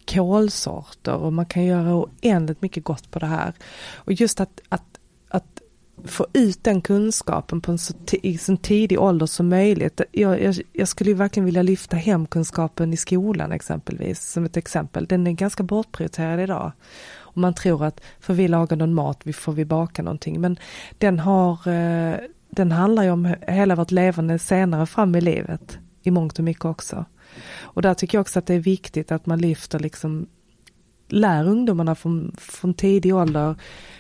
kolsorter och man kan göra oändligt mycket gott på det här. Och just att, att, att få ut den kunskapen på en så, i så tidig ålder som möjligt. Jag, jag, jag, skulle ju verkligen vilja lyfta hemkunskapen i skolan exempelvis, som ett exempel. Den är ganska bortprioriterad idag. Och man tror att, för vi lagar någon mat, vi får vi baka någonting. Men den har, eh, den handlar ju om hela vårt levande senare fram i livet i mångt och mycket också. Och där tycker jag också att det är viktigt att man lyfter liksom, lär ungdomarna från, från tidig ålder,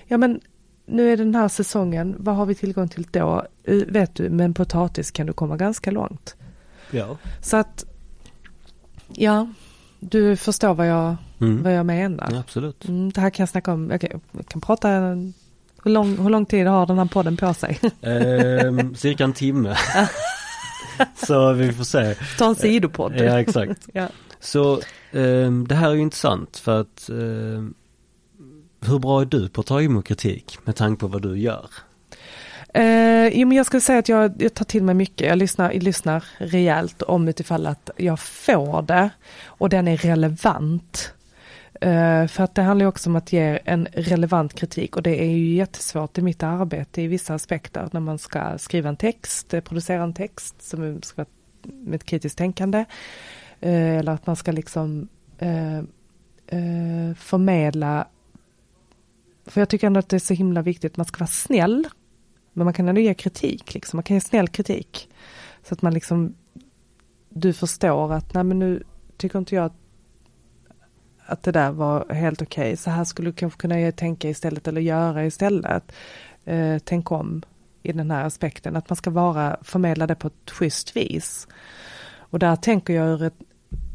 ja men nu är den här säsongen, vad har vi tillgång till då? Vet du, med en potatis kan du komma ganska långt. Ja. Så att, ja, du förstår vad jag, mm. vad jag menar. Ja, absolut. Mm, det här kan jag snacka om, okay, jag kan prata, hur lång, hur lång tid har den här podden på sig? Eh, cirka en timme. [LAUGHS] [LAUGHS] Så vi får se. Ta en sidopodd. Ja exakt. ja. Så eh, det här är ju intressant för att eh, hur bra är du på att ta emot kritik med tanke på vad du gör? Eh, jo, men jag skulle säga att jag, jag tar till mig mycket. Jag lyssnar, jag lyssnar rejält om utifall att jag får det och den är relevant. Uh, för att det handlar också om att ge en relevant kritik och det är ju jättesvårt i mitt arbete i vissa aspekter när man ska skriva en text, eh, producera en text som ska vara med ett kritiskt tänkande. Uh, eller att man ska liksom uh, förmedla, för jag tycker ändå att det är så himla viktigt, man ska vara snäll, men man kan ändå ge kritik, liksom. man kan ge snäll kritik. Så att man liksom, du förstår att, nej men nu tycker inte jag att att det där var helt okej. Okay. Så här skulle du kanske kunna tänka istället eller göra istället. Eh, tänk om i den här aspekten. Att man ska vara, förmedla det på ett schysst vis. Och där tänker jag ur ett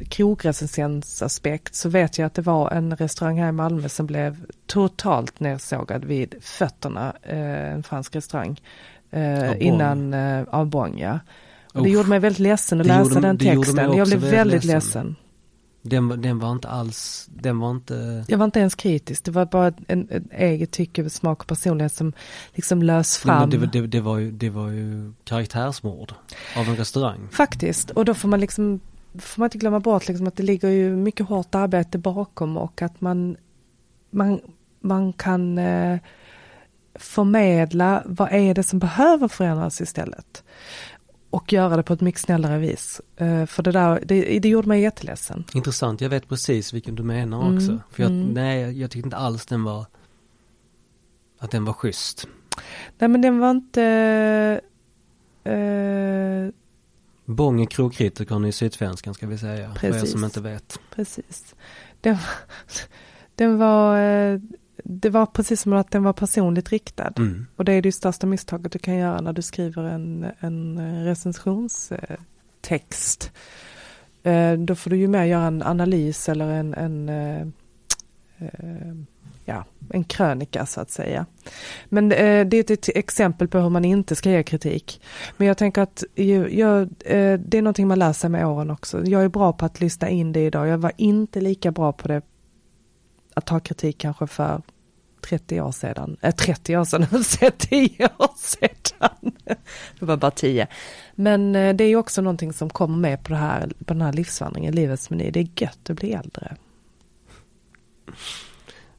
krogrecensensaspekt så vet jag att det var en restaurang här i Malmö som blev totalt nersågad vid fötterna, eh, en fransk restaurang. Eh, innan eh, av Bonn, ja. Och det Uff. gjorde mig väldigt ledsen att läsa gjorde- den texten. Jag blev väldigt väldigt ledsen. ledsen. Den, var- den var inte alls, den var inte... Jag var inte ens kritisk, det var bara en, en eget tycke, smak och personlighet som liksom lös fram. Men det, det, det, var ju, det var ju karaktärsmord av en restaurang. Faktiskt, och då får man liksom får man inte glömma bort liksom att det ligger ju mycket hårt arbete bakom och att man, man, man kan eh, förmedla vad är det som behöver förändras istället. Och göra det på ett mycket snällare vis. Eh, för det där, det, det gjorde mig jätteledsen. Intressant, jag vet precis vilken du menar Mm, också. För jag, mm. nej, jag tyckte inte alls den var, att den var schysst. Nej men den var inte... Eh, Bång är krogkritikern i Sydsvenskan ska vi säga, för er Precis. som inte vet. Precis. Den, [LAUGHS] den var, eh, det var precis som att den var personligt riktad. Mm. Och det är det största misstaget du kan göra när du skriver en, en recensionstext. Eh, Då får du ju mer göra en analys eller en, en, eh, eh, ja, en krönika så att säga. Men eh, det är ett exempel på hur man inte ska ge kritik. Men jag tänker att jag, eh, det är någonting man lär sig med åren också. Jag är bra på att lyssna in det idag. Jag var inte lika bra på det att ta kritik kanske för 30 år sedan. Äh, 30 år sedan, [LAUGHS] jag säger 10 år sedan. Det var bara 10. Men eh, det är ju också någonting som kommer med på, det här, på den här livsvandringen, livets meny. Det är gött att bli äldre.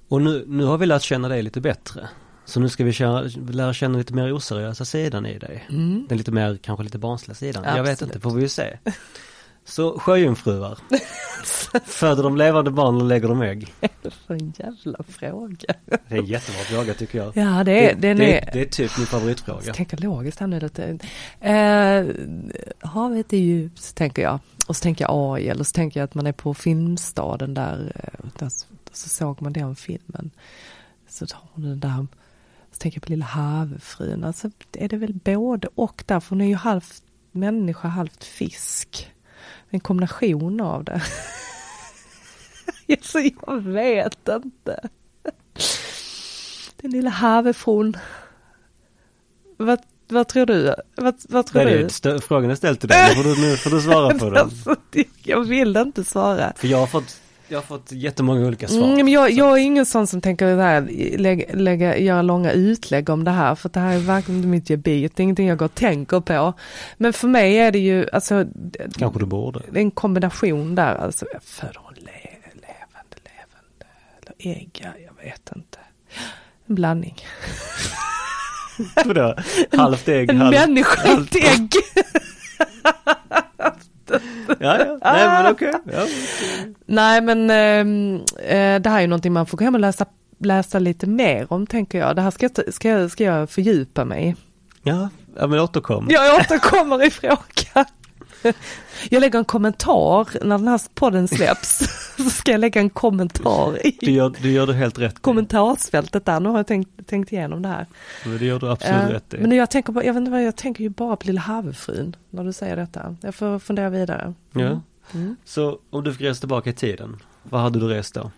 Och nu, nu har vi lärt känna dig lite bättre. Så nu ska vi känna, lära känna lite mer oseriösa sidan i dig. Mm. Den lite mer, kanske lite barnsliga sidan. Jag vet Absolut. inte, får vi ju se. [LAUGHS] Så sjöjungfruar. [LAUGHS] Föder de levande barn eller lägger de ägg? För en jävla fråga. Det är en jättebra fråga tycker jag. Ja, det är, det, det, är... det är typ min favoritfråga. Jag tänker logiskt här nu lite. Eh, havet är djupt, tänker jag. Och så tänker jag AI, eller så tänker jag att man är på Filmstaden där. eh, där så, så såg man den filmen. Så tar hon den där, så tänker jag på Lilla havfrun. Alltså är det väl både och där, för hon är ju halvt människa, halvt fisk. En kombination av det. [LAUGHS] så jag vet inte. Den lilla havfrun. Vad, vad tror du? Vad, vad tror Nej, det du? är, stö- frågan är ställd till dig, nu får du, nu får du svara [LAUGHS] på den. Alltså, jag vill inte svara. För jag har fått, jag har fått jättemånga olika svar. Mm, men jag, jag är ingen sån som tänker här, lägga, lägga, göra långa utlägg om det här. För det här är verkligen inte mitt gebit. Det är ingenting jag går och tänker på. Men för mig är det ju, alltså, Kanske du borde. det är en kombination där. Alltså, jag föder hon le, levande, levande, eller ägg, ja, jag vet inte. En blandning. [LAUGHS] Vadå? Halvt ägg, En halvt... människa i ett [LAUGHS] Ja, ja. Nej men okej. Ja. Nej men ehm, eh, det här är ju någonting man får gå hem och läsa, läsa lite mer om tänker jag. Det här ska ska ska jag fördjupa mig. Ja, ja men återkom. Jag återkommer i frågan. [LAUGHS] Jag lägger en kommentar när den här podden släpps. [LAUGHS] Så ska jag lägga en kommentar Du i gör, du gör det helt rätt kommentarsfältet där. Nu har jag tänkt, tänkt igenom det här. Men Det gör du absolut Eh, rätt i. Men jag tänker, bara, jag vet inte vad, jag tänker ju bara på Lilla havfrun när du säger detta. Jag får fundera vidare. Ja. Mm. Så om du fick resa tillbaka i tiden, vad hade du rest då?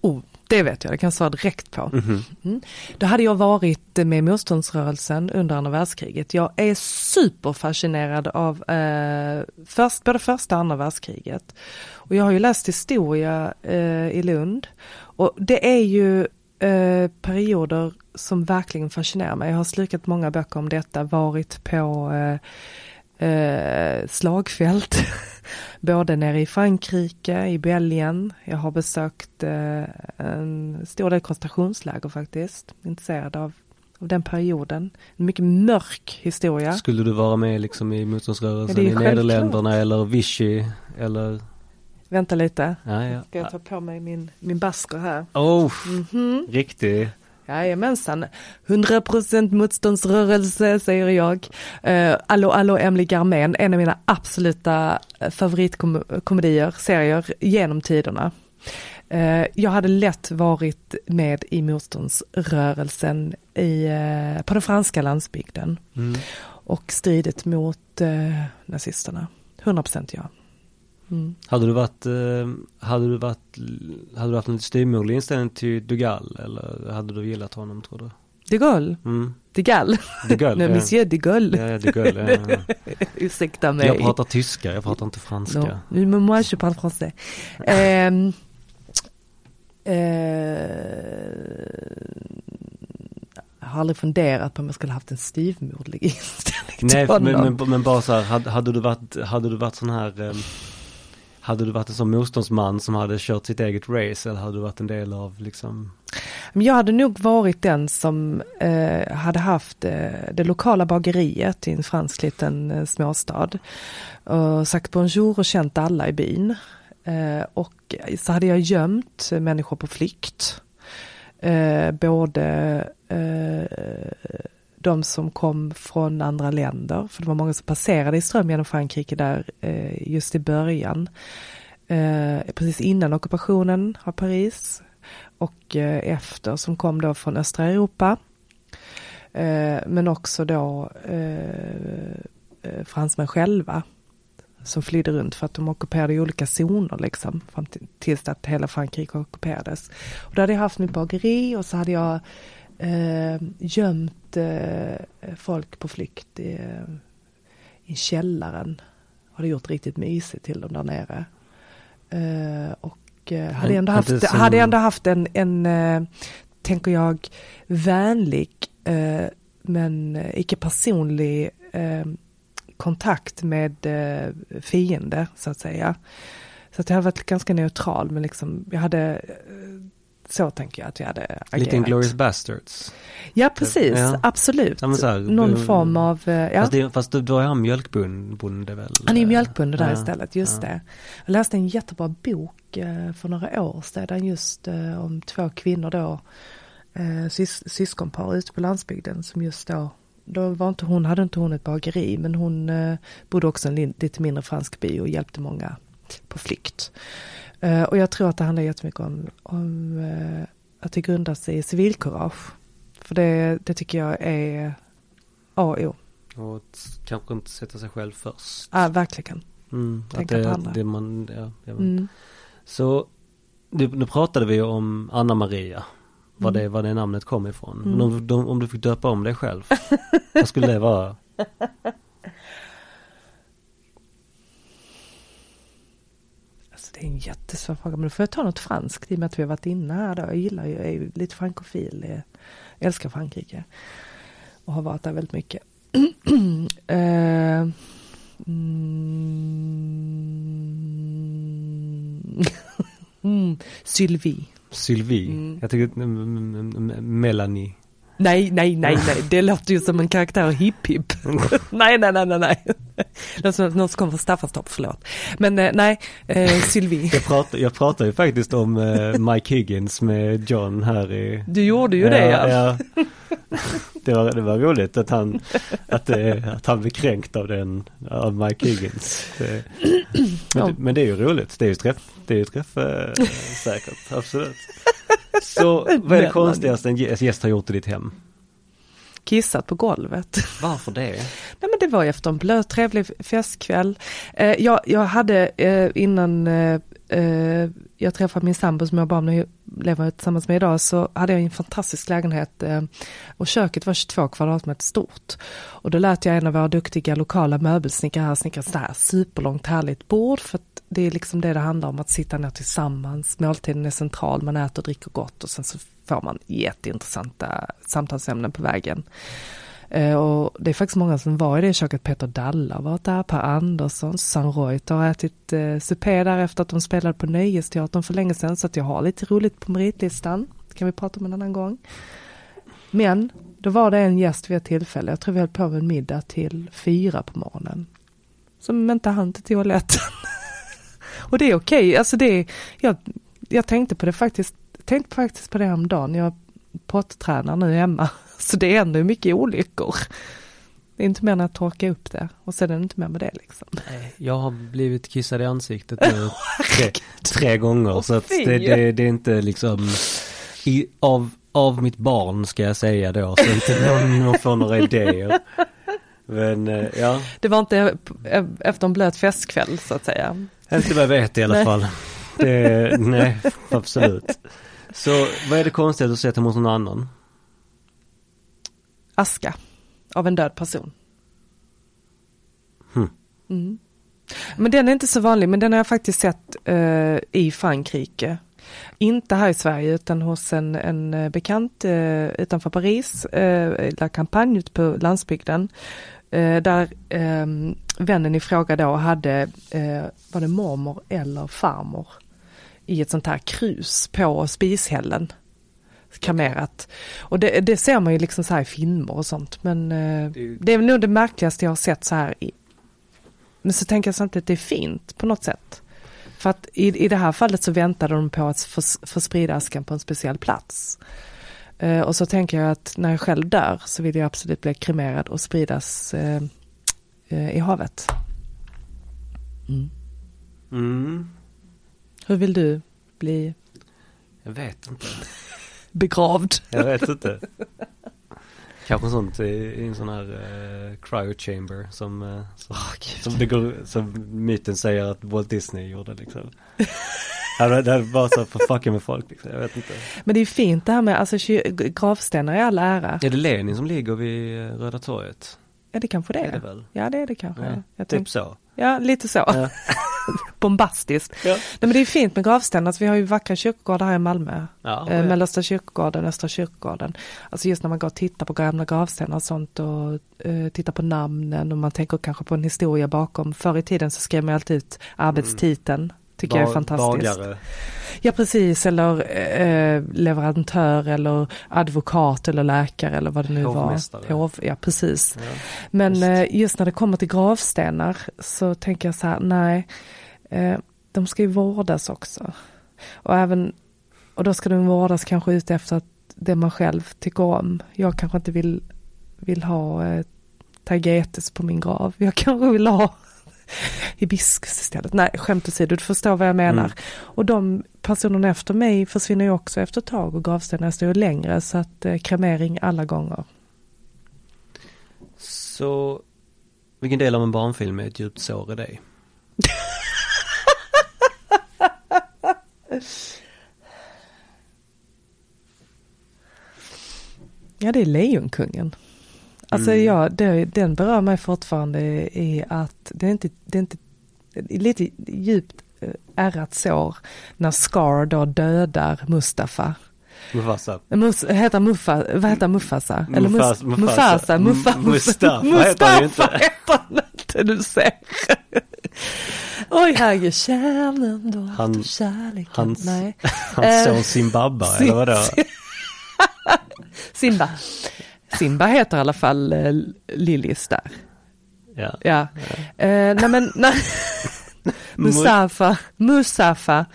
Oh, det vet jag, det kan jag svara direkt på. Mhm. Då hade jag varit med motståndsrörelsen under andra världskriget. Jag är superfascinerad av eh, först, både första och andra världskriget. Och jag har ju läst historia eh, i Lund. Och det är ju eh, perioder som verkligen fascinerar mig. Jag har slukat många böcker om detta, varit på eh, eh, slagfält. [LAUGHS] Både nere i Frankrike, i Belgien. Jag har besökt eh, en stor del koncentrationsläger faktiskt. Intresserad av, av den perioden. En mycket mörk historia. Skulle du vara med liksom i motståndsrörelsen i. Nederländerna eller Vichy eller? Vänta lite. Ja, ja. Ska jag ta på mig min, min basker här? Oh, Mhm. riktig. Jajamensan. 100% motståndsrörelse säger jag. Uh, Allo Allo Emily Garmén, en av mina absoluta eh, favoritkomedier, serier genom tiderna. Eh, jag hade lätt varit med i motståndsrörelsen i, eh, på den franska landsbygden Mm. och stridit mot uh, nazisterna. 100% ja. Mm. Hade du varit, eh, hade du varit, hade du haft en lite styvmoderlig inställning till Dugal eller hade du gillat honom tror du? De Gaulle, Mm. De Gaulle, [LAUGHS] nej ja. monsieur de Gaulle, Ja, ja, de Gaulle, ja, ja. [LAUGHS] ursäkta mig. Jag pratar tyska, jag pratar inte franska. Mais moi je parle français. Ehm, eh, jag har aldrig funderat på om jag skulle haft en styvmoderlig inställning till Nej, honom. men, men, men bara så här, hade, hade du varit, hade du varit sån här, eh, hade du varit en sån motståndsman som hade kört sitt eget race eller hade du varit en del av liksom, jag hade nog varit den som eh, hade haft eh, det lokala bageriet i en fransk liten eh, småstad. Och sagt bonjour och känt alla i byn. Eh, och så hade jag gömt människor på flykt. Eh, både de som kom från andra länder, för det var många som passerade i ström genom Frankrike där eh, just i början. Eh, precis innan ockupationen av Paris och eh, efter som kom då från östra Europa. Eh, men också då eh, eh, fransmän själva som flydde runt för att de ockuperade olika zoner liksom fram till, tills att hela Frankrike ockuperades. Och då hade jag haft mitt bageri och så hade jag eh, gömt eh, folk på flykt i, eh, i källaren. Hade gjort riktigt mysigt till dem där nere. Eh, och eh, hade ändå haft, som- hade ändå haft en, en eh, tänker jag, vänlig eh, men icke personlig kontakt med fiende så att säga. Så att jag hade varit ganska neutral men liksom jag hade så tänker jag att jag hade agerat. lite Glorious Bastards? Ja precis, Ja. absolut. Ja, här, Någon du- form av, eh, ja. Fast, det, fast då- är han mjölkbonde väl? Han är ju mjölkbonde där Ja, istället, just det. Jag läste en jättebra bok eh, för några år sedan just eh, om två kvinnor då, eh, sys syskonpar ute på landsbygden som just då, då var inte hon, hade inte hon ett bageri men hon eh, bodde också i en lite mindre fransk by och hjälpte många på flykt. Eh, och jag tror att det handlar jättemycket om, om eh, att det grundar sig i civilkurage. För det, det tycker jag är A och O. Och t- kanske inte sätta sig själv först. Ja, verkligen. Mm, att Tänka det, på andra. det man, ja. Mm. Så nu, nu pratade vi om Anna Maria. Var, Mm. det, var det namnet kom ifrån. Mm. Men om, de, om du fick döpa om dig själv. [LAUGHS] vad skulle det vara? Det är en jättesvår fråga, men då får jag ta något franskt i och med att vi har varit inne här då. Jag gillar ju, jag är lite frankofil, jag älskar Frankrike. Och har varit där väldigt mycket. [CLEARS THROAT] Eh, mm, [LAUGHS] mm, Sylvie. Sylvie. Mm. Jag tycker mm, mm, mm, Melanie. Nej, nej, nej, nej, det låter ju som en karaktär Hipp Hipp. [LAUGHS] nej, nej, nej, nej, nej. Det låter som någon som kommer från Staffanstorp, förlåt. Men eh, nej, eh, Sylvie. Jag pratar, jag pratar ju faktiskt om eh, Mike Higgins med John här i Du gjorde ju det ja. ja. Det, var, det var roligt att han, att, det, att han blev kränkt av den, av Mike Higgins. Det, [CLEARS THROAT] men, det, men det är ju roligt, det är ju träff, det är ju träff eh, säkert, absolut. Så vad är det konstigaste en gäst har gjort i ditt hem? Kissat på golvet. Varför det? [LAUGHS] Nej men det var efter en blöt trevlig festkväll. Eh, jag, jag hade eh, innan eh, eh, jag träffade min sambo som jag bara nu lever tillsammans med idag så hade jag en fantastisk lägenhet eh, och köket var 22 kvadratmeter stort. Och då lät jag en av våra duktiga lokala möbelsnickare här snickra så här superlångt härligt bord för att det är liksom det det handlar om att sitta ner tillsammans. Måltiden är central, man äter och dricker gott och sen så får man jätteintressanta samtalsämnen på vägen. Eh, och det är faktiskt många som var i det köket. Peter Dalla har varit där, Per Andersson, Susanne Reuter har ätit eh, supé där efter att de spelade på Nöjesteatern för länge sedan. Så att jag har lite roligt på meritlistan. Det kan vi prata om en annan gång. Men då var det en gäst vid ett tillfälle, jag tror vi höll på med en middag till fyra på morgonen. Som inte hann till toaletten. [LAUGHS] och det är okej, alltså det är, jag, jag tänkte på det faktiskt, tänkte faktiskt på det om dagen. Jag pottränar nu hemma. [LAUGHS] Så det händer ju mycket olyckor. Det är inte mer än att torka upp det och sen är det inte mer med det liksom. Jag har blivit kissad i ansiktet [LAUGHS] nu tre, tre gånger så att det, det, det är inte liksom i, av, av mitt barn ska jag säga då så inte någon, [LAUGHS] någon får några idéer. Men eh, ja, Det var inte efter en blöt festkväll så att säga. inte vad jag vet i alla Nej. fall. Det, nej, absolut. Så vad är det konstiga du sett hos någon annan? Aska av en död person. Hmm. Mm. Men den är inte så vanlig, men den har jag faktiskt sett eh, i Frankrike. Inte här i Sverige utan hos en, en eh, bekant eh, utanför Paris, eh, La Campagne ute på landsbygden. Eh, där eh, vännen i fråga då hade, eh, var det mormor eller farmor i ett sånt här krus på spishällen. Kamerat. Och det, det ser man ju liksom så här i filmer och sånt men eh, Det det är nog det märkligaste jag har sett så här i, men så tänker jag samtidigt att det är fint på något sätt. För att i, i det här fallet så väntade de på att få, få sprida askan på en speciell plats. Eh, och så tänker jag att när jag själv dör så vill jag absolut bli kremerad och spridas eh, eh, i havet. Mm. Mm, Hur vill du bli jag vet inte. begravd? Jag vet inte. [LAUGHS] Kanske sånt i, en sån här uh, cryo chamber som, eh, som, som, det går, som myten säger att Walt Disney gjorde liksom. Det är bara så för fucking med folk liksom. Jag vet inte. Men det är fint det här med, alltså gravstenar i all ära. Är det Lenin som ligger vid eh, Röda torget? Ja det kanske det Är det väl? Ja det är det kanske. Ja, Typ så. ja lite så. Ja. [LAUGHS] [LAUGHS] Bombastiskt. Ja. Nej men det är fint med gravstenar, alltså, vi har ju vackra kyrkogårdar här i Malmö. Ja, Eh. Mellersta kyrkogården, Östra kyrkogården. Alltså just när man går och tittar på gamla gravstenar och sånt och eh, tittar på namnen och man tänker kanske på en historia bakom. Förr i tiden så skrev man alltid ut arbetstiteln. Tycker jag är fantastiskt. Bagare. Ja precis, eller eh, leverantör eller advokat eller läkare eller vad det nu Hovmästare. var. Hov, ja precis. Ja. Men Just. eh, just när det kommer till gravstenar så tänker jag så här, nej, de ska ju vårdas också. Och även, och då ska de vårdas kanske ut efter att det man själv tycker om. Jag kanske inte vill, vill ha eh, tagetes på min grav. Jag kanske vill ha [LAUGHS] hibiskus istället. Nej, skämt åsido, du förstår vad jag menar. Mm. Och de personerna efter mig försvinner ju också efter ett tag och gravstenarna står ju längre så att eh, kremering alla gånger. Så vilken del av en barnfilm är ett djupt sår i dig? [LAUGHS] Ja, det är Lejonkungen. Alltså Mm. ja, det, den berör mig fortfarande i att det är inte, det är inte lite djupt eh, ärrat sår när Scar då dödar Mustafa. Mufasa. Mus, heter Muffa, vad heter Mufasa? Eller Mufas- Mus, Mufasa. Mufasa, Muffa, M- Mustafa heter han ju inte. Mustafa heter inte, du ser. Oj herregud, kärlen då, Han- kärleken. hans- Nej. [LAUGHS] Hans Eh, son Zimbabwe, [LAUGHS] eller vadå? [LAUGHS] Simba. Simba heter i alla fall eh, Lillis där. Ja. Ja. Eh, nej men, nej. Mustafa, Mustafa.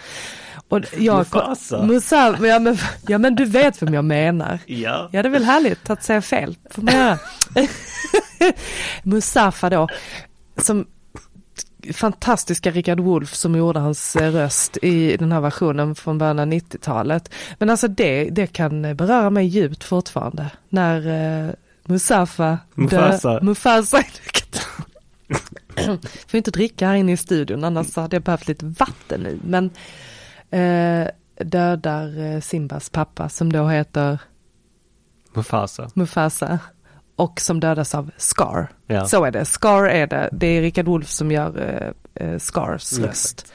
Och jag, Mufasa. Mustafa, ja men, ja men du vet vem jag menar. Ja. Ja det är väl härligt att säga fel, får man göra. Mustafa då, som fantastiska Richard Wolff som gjorde hans eh, röst i den här versionen från början av 90-talet. Men alltså det, det kan beröra mig djupt fortfarande. När eh, Mustafa Mufasa. Dö, Mufasa. [CLEARS THROAT] Får inte dricka här inne i studion annars hade jag behövt lite vatten i. Men eh, dödar eh, Simbas pappa som då heter Mufasa. Mufasa och som dödas av Scar. Ja. Så är det, Scar är det. Det är Richard Wolff som gör eh, eh, Scars Mm. röst.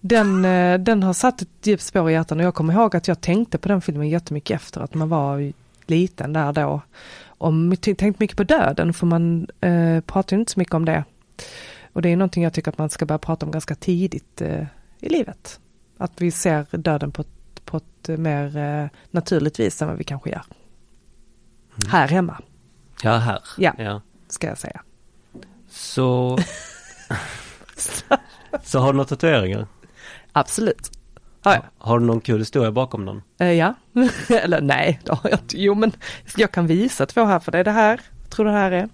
Den, eh, den har satt ett djupt spår i hjärtan och jag kommer ihåg att jag tänkte på den filmen jättemycket efter att man var liten där då. Om, tänkt mycket på döden för man eh, pratar inte så mycket om det. Och det är någonting jag tycker att man ska börja prata om ganska tidigt eh, i livet. Att vi ser döden på ett, på ett mer eh, naturligt vis än vad vi kanske gör. Här hemma, Ja, här. Ja. ja. ska jag säga. Så... [LAUGHS] så har du några tatueringar? Absolut. Har jag. Har du någon kul historia bakom dem? Eh, ja, [LAUGHS] eller nej, det har jag inte. Jo men jag kan visa två här för det är det här. Tror du det här är?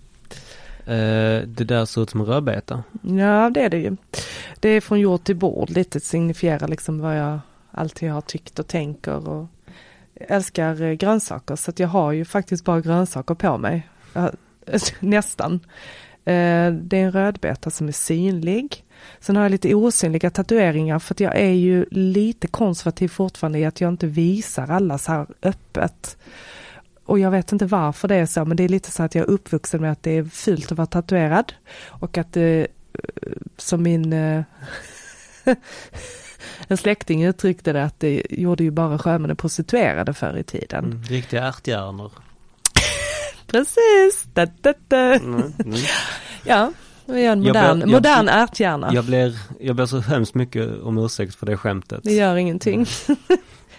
Eh, det där ser ut som en rödbeta. Ja det är det ju. Det är från jord till bord, lite signifierar liksom vad jag alltid har tyckt och tänker och älskar eh, grönsaker så att jag har ju faktiskt bara grönsaker på mig. [LAUGHS] Nästan. Eh, det är en rödbeta som är synlig. Sen har jag lite osynliga tatueringar för att jag är ju lite konservativ fortfarande i att jag inte visar alla så här öppet. Och jag vet inte varför det är så, men det är lite så att jag är uppvuxen med att det är fult att vara tatuerad. Och att det, som min eh, [LAUGHS] en släkting uttryckte det att det gjorde ju bara sjömännen prostituerade förr i tiden. Mm, riktiga ärthjärnor. Precis! Da, da, da. Mm, mm. Ja, vi är en modern, jag modern ärthjärna. Jag blir, jag ber så hemskt mycket om ursäkt för det skämtet. Det gör ingenting.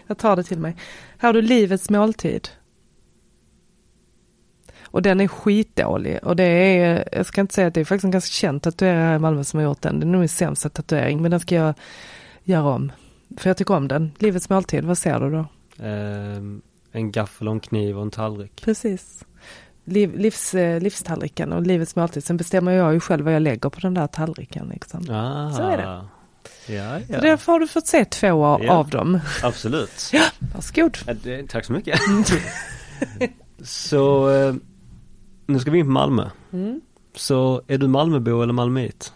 jag tar det till mig. Här har du livets måltid. Och den är skitdålig och det är, jag ska inte säga att det är faktiskt en ganska känd tatuerare här i Malmö som har gjort den. Det är nog min sämsta tatuering men den ska jag göra om. För jag tycker om den. Livets måltid, vad ser du då? Eh, en gaffel och en kniv och en tallrik. Precis. Liv, livs, eh, livstallriken och livets måltid. Sen bestämmer jag ju själv vad jag lägger på den där tallriken. Liksom. Ah, Så är det. Ja, ja. Så därför har du fått se två ja, av dem. Absolut. [LAUGHS] Ja, varsågod. Tack så mycket. [LAUGHS] så eh, nu ska vi in på Malmö. Mm. Så är du Malmöbo eller Malmöit?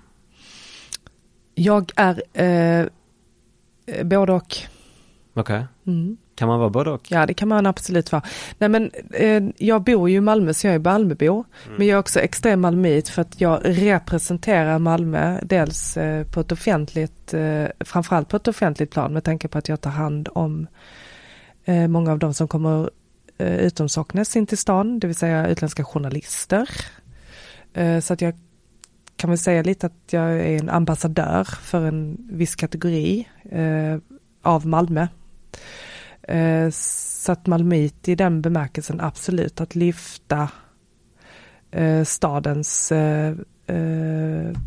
Jag är eh, både och. Okej. Okay. Mm. Kan man vara både och? Ja det kan man absolut vara. Nej men eh, jag bor ju i Malmö så jag är Malmöbo. Mm. Men jag är också extrem Malmöit för att jag representerar Malmö dels eh, på ett offentligt, eh, framförallt på ett offentligt plan med tanke på att jag tar hand om eh, många av de som kommer eh, utom Socknes in till stan, det vill säga utländska journalister. Eh, så att jag kan väl säga lite att jag är en ambassadör för en viss kategori eh, av Malmö. Eh, så att Malmöit i den bemärkelsen absolut att lyfta eh, stadens eh, eh,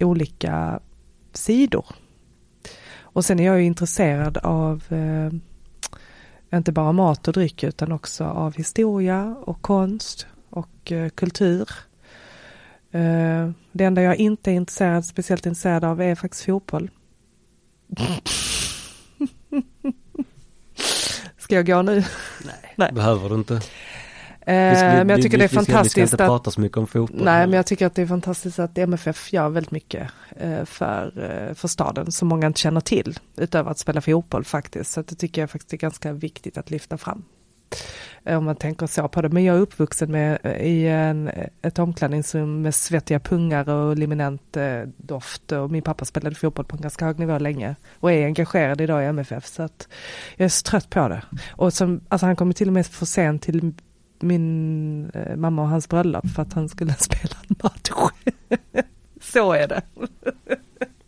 olika sidor. Och sen är jag ju intresserad av eh, inte bara mat och dryck utan också av historia och konst och eh, kultur. Eh, det enda jag inte är intresserad, speciellt intresserad av är faktiskt fotboll. [LAUGHS] Ska jag gå nu? Nej, Nej. behöver du inte. Uh, men jag tycker vi, det är vi fantastiskt vi ska inte att, prata så mycket om fotboll. Nej, men jag tycker att det är fantastiskt att MFF gör väldigt mycket uh, för, uh, för staden som många inte känner till. Utöver att spela fotboll faktiskt. Så det tycker jag faktiskt är ganska viktigt att lyfta fram. Eh, om man tänker så på det. Men jag är uppvuxen med, eh, i en, eh, ett omklädningsrum med svettiga pungar och liminent eh, doft. Och min pappa spelade fotboll på en ganska hög nivå länge. Och är engagerad idag i MFF. Så att jag är så trött på det. Och som, alltså han kommer till och med för sent till min eh, mamma och hans bröllop för att han skulle [LAUGHS] spela en match. så är det.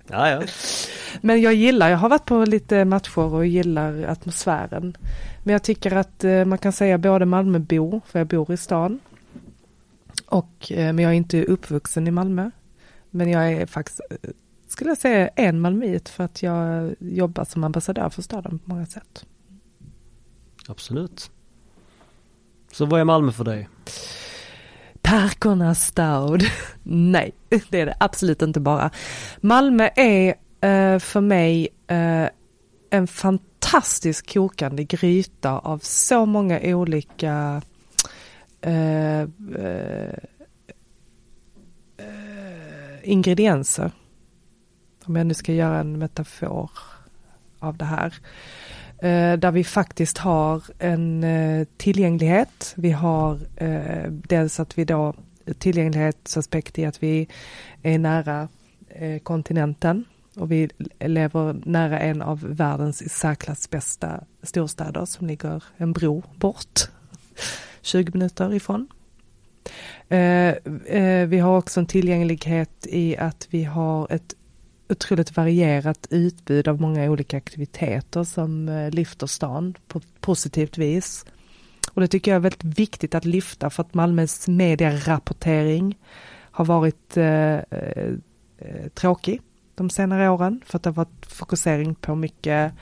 Ja, ja. Men jag gillar, jag har varit på lite matcher och gillar atmosfären. Men jag tycker att eh, man kan säga både Malmöbo, för jag bor i stan. Och, eh, men jag är inte uppvuxen i Malmö. Men jag är faktiskt, eh, skulle jag säga, en Malmöit för att jag jobbar som ambassadör för staden på många sätt. Absolut. Så vad är Malmö för dig? Parkernas stad. [LAUGHS] Nej, det är det absolut inte bara. Malmö är eh, för mig eh, en fantastisk kokande gryta av så många olika eh, eh, ingredienser. Om jag nu ska göra en metafor av det här. Eh, där vi faktiskt har en eh, tillgänglighet. Vi har eh, dels att vi då tillgänglighetsaspekt i att vi är nära kontinenten och vi lever nära en av världens i särklass bästa storstäder som ligger en bro bort, 20 minuter ifrån. Eh, eh, vi har också en tillgänglighet i att vi har ett otroligt varierat utbud av många olika aktiviteter som eh, lyfter stan på ett positivt vis. Och det tycker jag är väldigt viktigt att lyfta för att Malmös medierapportering har varit eh, eh, tråkig de senare åren för att det har varit fokusering på mycket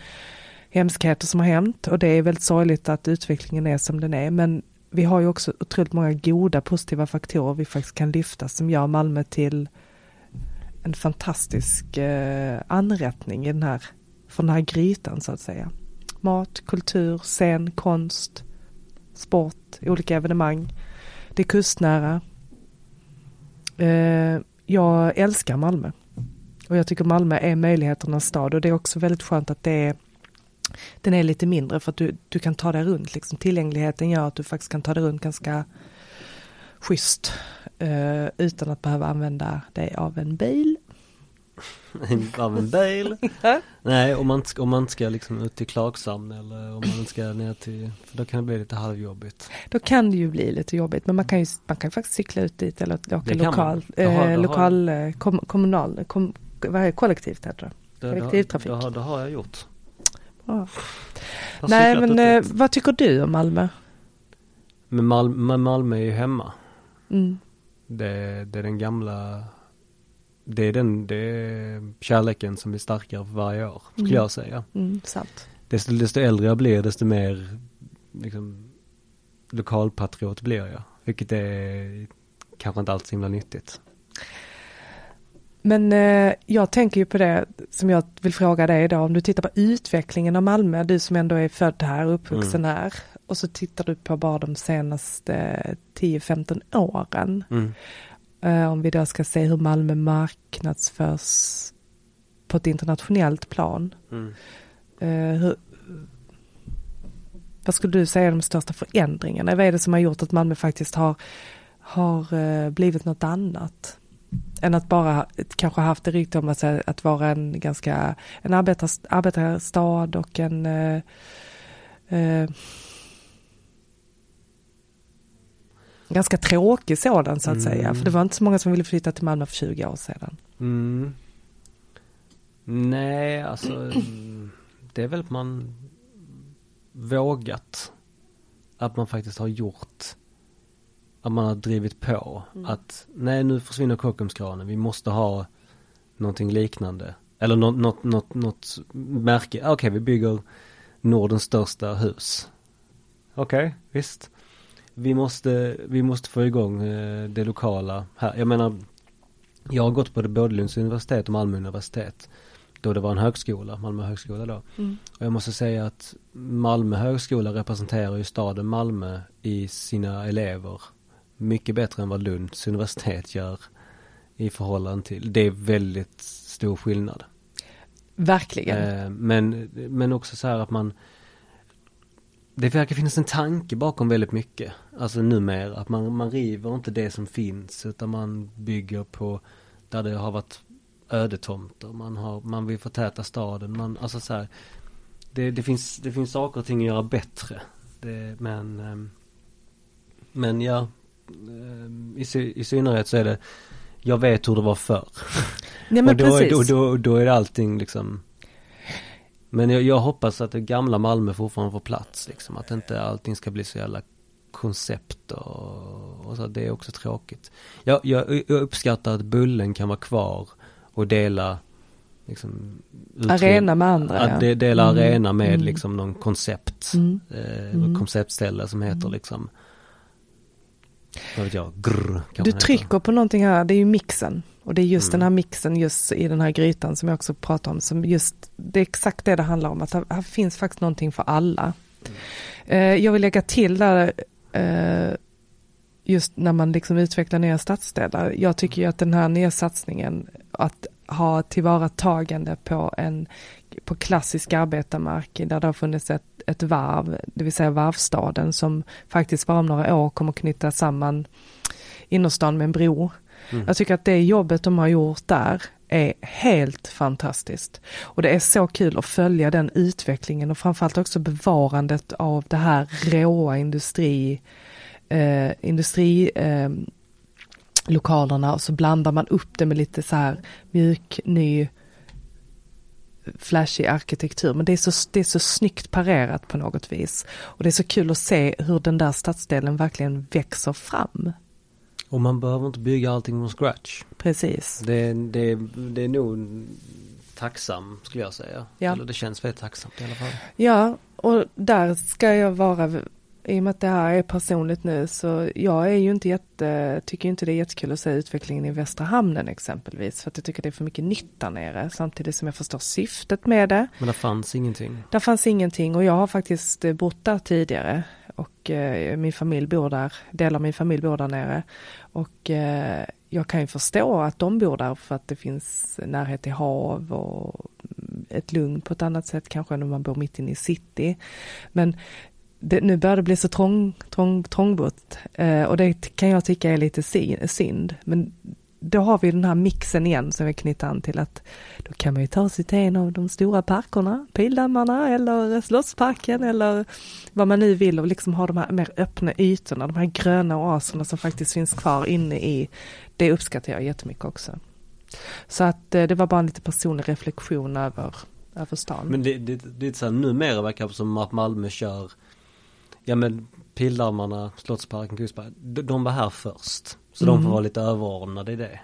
hemskheter som har hänt och det är väldigt sorgligt att utvecklingen är som den är men vi har ju också otroligt många goda positiva faktorer vi faktiskt kan lyfta som gör Malmö till en fantastisk eh, anrättning i den här, från den här grytan så att säga. Mat, kultur, scen, konst, sport, olika evenemang. Det är kustnära. Eh, jag älskar Malmö. Och jag tycker Malmö är möjligheternas stad och det är också väldigt skönt att det är den är lite mindre för att du, du kan ta dig runt. Liksom. Tillgängligheten gör att du faktiskt kan ta dig runt ganska schysst eh, utan att behöva använda dig av en bil. [LAUGHS] av en bil? Nej, om man, om man ska liksom ut till Klagshamn eller om man ska ner till, för då kan det bli lite halvjobbigt. Då kan det ju bli lite jobbigt, men man kan ju man kan faktiskt cykla ut dit eller åka lokal, eh, lokal, eh, kom, kommunal, kom, vad är kollektivt heter det? Kollektivtrafik. Det det har jag gjort. Ja. Nej men eh, vad tycker du om Malmö? Men Malmö, Malmö är ju hemma. Mm. Det, det är den gamla det är den, det är kärleken som blir starkare för varje år, skulle mm. jag säga. Mm, sant. Desto, desto äldre jag blir, desto mer liksom, lokalpatriot blir jag. Vilket är kanske inte alls himla nyttigt. Men eh, jag tänker ju på det som jag vill fråga dig idag, om du tittar på utvecklingen av Malmö, du som ändå är född här och uppvuxen mm. här, och så tittar du på bara de senaste 10-15 åren. Mm. Eh, om vi då ska se hur Malmö marknadsförs på ett internationellt plan. Mm. Eh, hur, vad skulle du säga är de största förändringarna? Vad är det som har gjort att Malmö faktiskt har, har eh, blivit något annat? Än att bara kanske haft det rykte om att, att vara en ganska en arbetarstad och en eh, eh, ganska tråkig sådan så att mm. säga. För det var inte så många som ville flytta till Malmö för 20 år sedan. Mm. Nej, alltså det är väl att man vågat. Att man faktiskt har gjort. Att man har drivit på. Mm. Att nej nu försvinner Kockumskranen. Vi måste ha någonting liknande. Eller något, något, något, något märke. Okej, okay, vi bygger Nordens största hus. Okej, okay, visst vi måste, vi måste få igång eh, det lokala här. Jag menar, jag har gått på både Lunds universitet och Malmö universitet. Då det var en högskola, Malmö högskola då. Mm. Och jag måste säga att Malmö högskola representerar ju staden Malmö i sina elever mycket bättre än vad Lunds universitet gör i förhållande till. Det är väldigt stor skillnad. Verkligen. Eh, men, men också så här att man det verkar finnas en tanke bakom väldigt mycket. Alltså numera, att man, man river inte det som finns utan man bygger på där det har varit ödetomter. Man, har, man vill förtäta staden. Man, alltså så här, det, det, finns, det finns saker och ting att göra bättre. Det, men, ehm, men ja, ehm, i, i synnerhet så är det, jag vet hur det var förr. [LAUGHS] Ja, men och då, precis. Då, då, då är det allting liksom men jag, jag, hoppas att det gamla Malmö fortfarande får plats liksom. Att inte allting ska bli så jävla koncept och, och så. Det är också tråkigt. Jag, jag, jag, uppskattar att Bullen kan vara kvar och dela liksom, Arena med andra Att ja. dela mm. arena med mm. liksom någon koncept. Mm. Eh, mm. Konceptställe som heter liksom vad vet jag, grr, Du trycker på någonting här, det är ju mixen. Och det är just mm. den här mixen just i den här grytan som jag också pratar om. Som just, det är exakt det det handlar om. Att här, här finns faktiskt någonting för alla. Mm. Eh, jag vill lägga till där eh, just när man liksom utvecklar nya stadsdelar. Jag tycker ju att den här nya satsningen att ha tillvaratagande på en på klassisk arbetarmark där det har funnits ett, ett varv, det vill säga varvstaden som faktiskt bara om några år kommer knyta samman innerstan med en bro. Mm. Jag tycker att det jobbet de har gjort där är helt fantastiskt. Och det är så kul att följa den utvecklingen och framförallt också bevarandet av det här råa industri, eh, industri eh, lokalerna och så blandar man upp det med lite så här mjuk, ny, flashig arkitektur. Men det är, så, det är så snyggt parerat på något vis. Och det är så kul att se hur den där stadsdelen verkligen växer fram. Och man behöver inte bygga allting från scratch. Precis. Det, det, det är nog tacksam skulle jag säga. Ja. Eller det känns väldigt tacksamt i alla fall. Ja, och där ska jag vara, i och med att det här är personligt nu, så jag är ju inte jätte, tycker inte det är jättekul att se utvecklingen i Västra Hamnen exempelvis, för att jag tycker det är för mycket nytt där nere, samtidigt som jag förstår syftet med det. Men det fanns ingenting? Det fanns ingenting och jag har faktiskt bott där tidigare och eh, min familj bor där, delar av min familj bor där nere. Och eh, jag kan ju förstå att de bor där för att det finns närhet till hav och ett lugn på ett annat sätt kanske än om man bor mitt inne i city. Men det, nu börjar det bli så trång, trång, trångbott eh, och det kan jag tycka är lite synd. Men då har vi den här mixen igen som vi knyter an till att då kan man ju ta sig till en av de stora parkerna, Pildammarna eller Slottsparken eller vad man nu vill och liksom ha de här mer öppna ytorna, de här gröna oaserna som faktiskt finns kvar inne i, det uppskattar jag jättemycket också. Så att eh, det var bara en lite personlig reflektion över, över stan. Men det, det, det är så här, numera verkar det som att Malmö kör, ja men Pildammarna, Slottsparken, Kustparken, de var här först. Så mm. de får vara lite överordnade i det.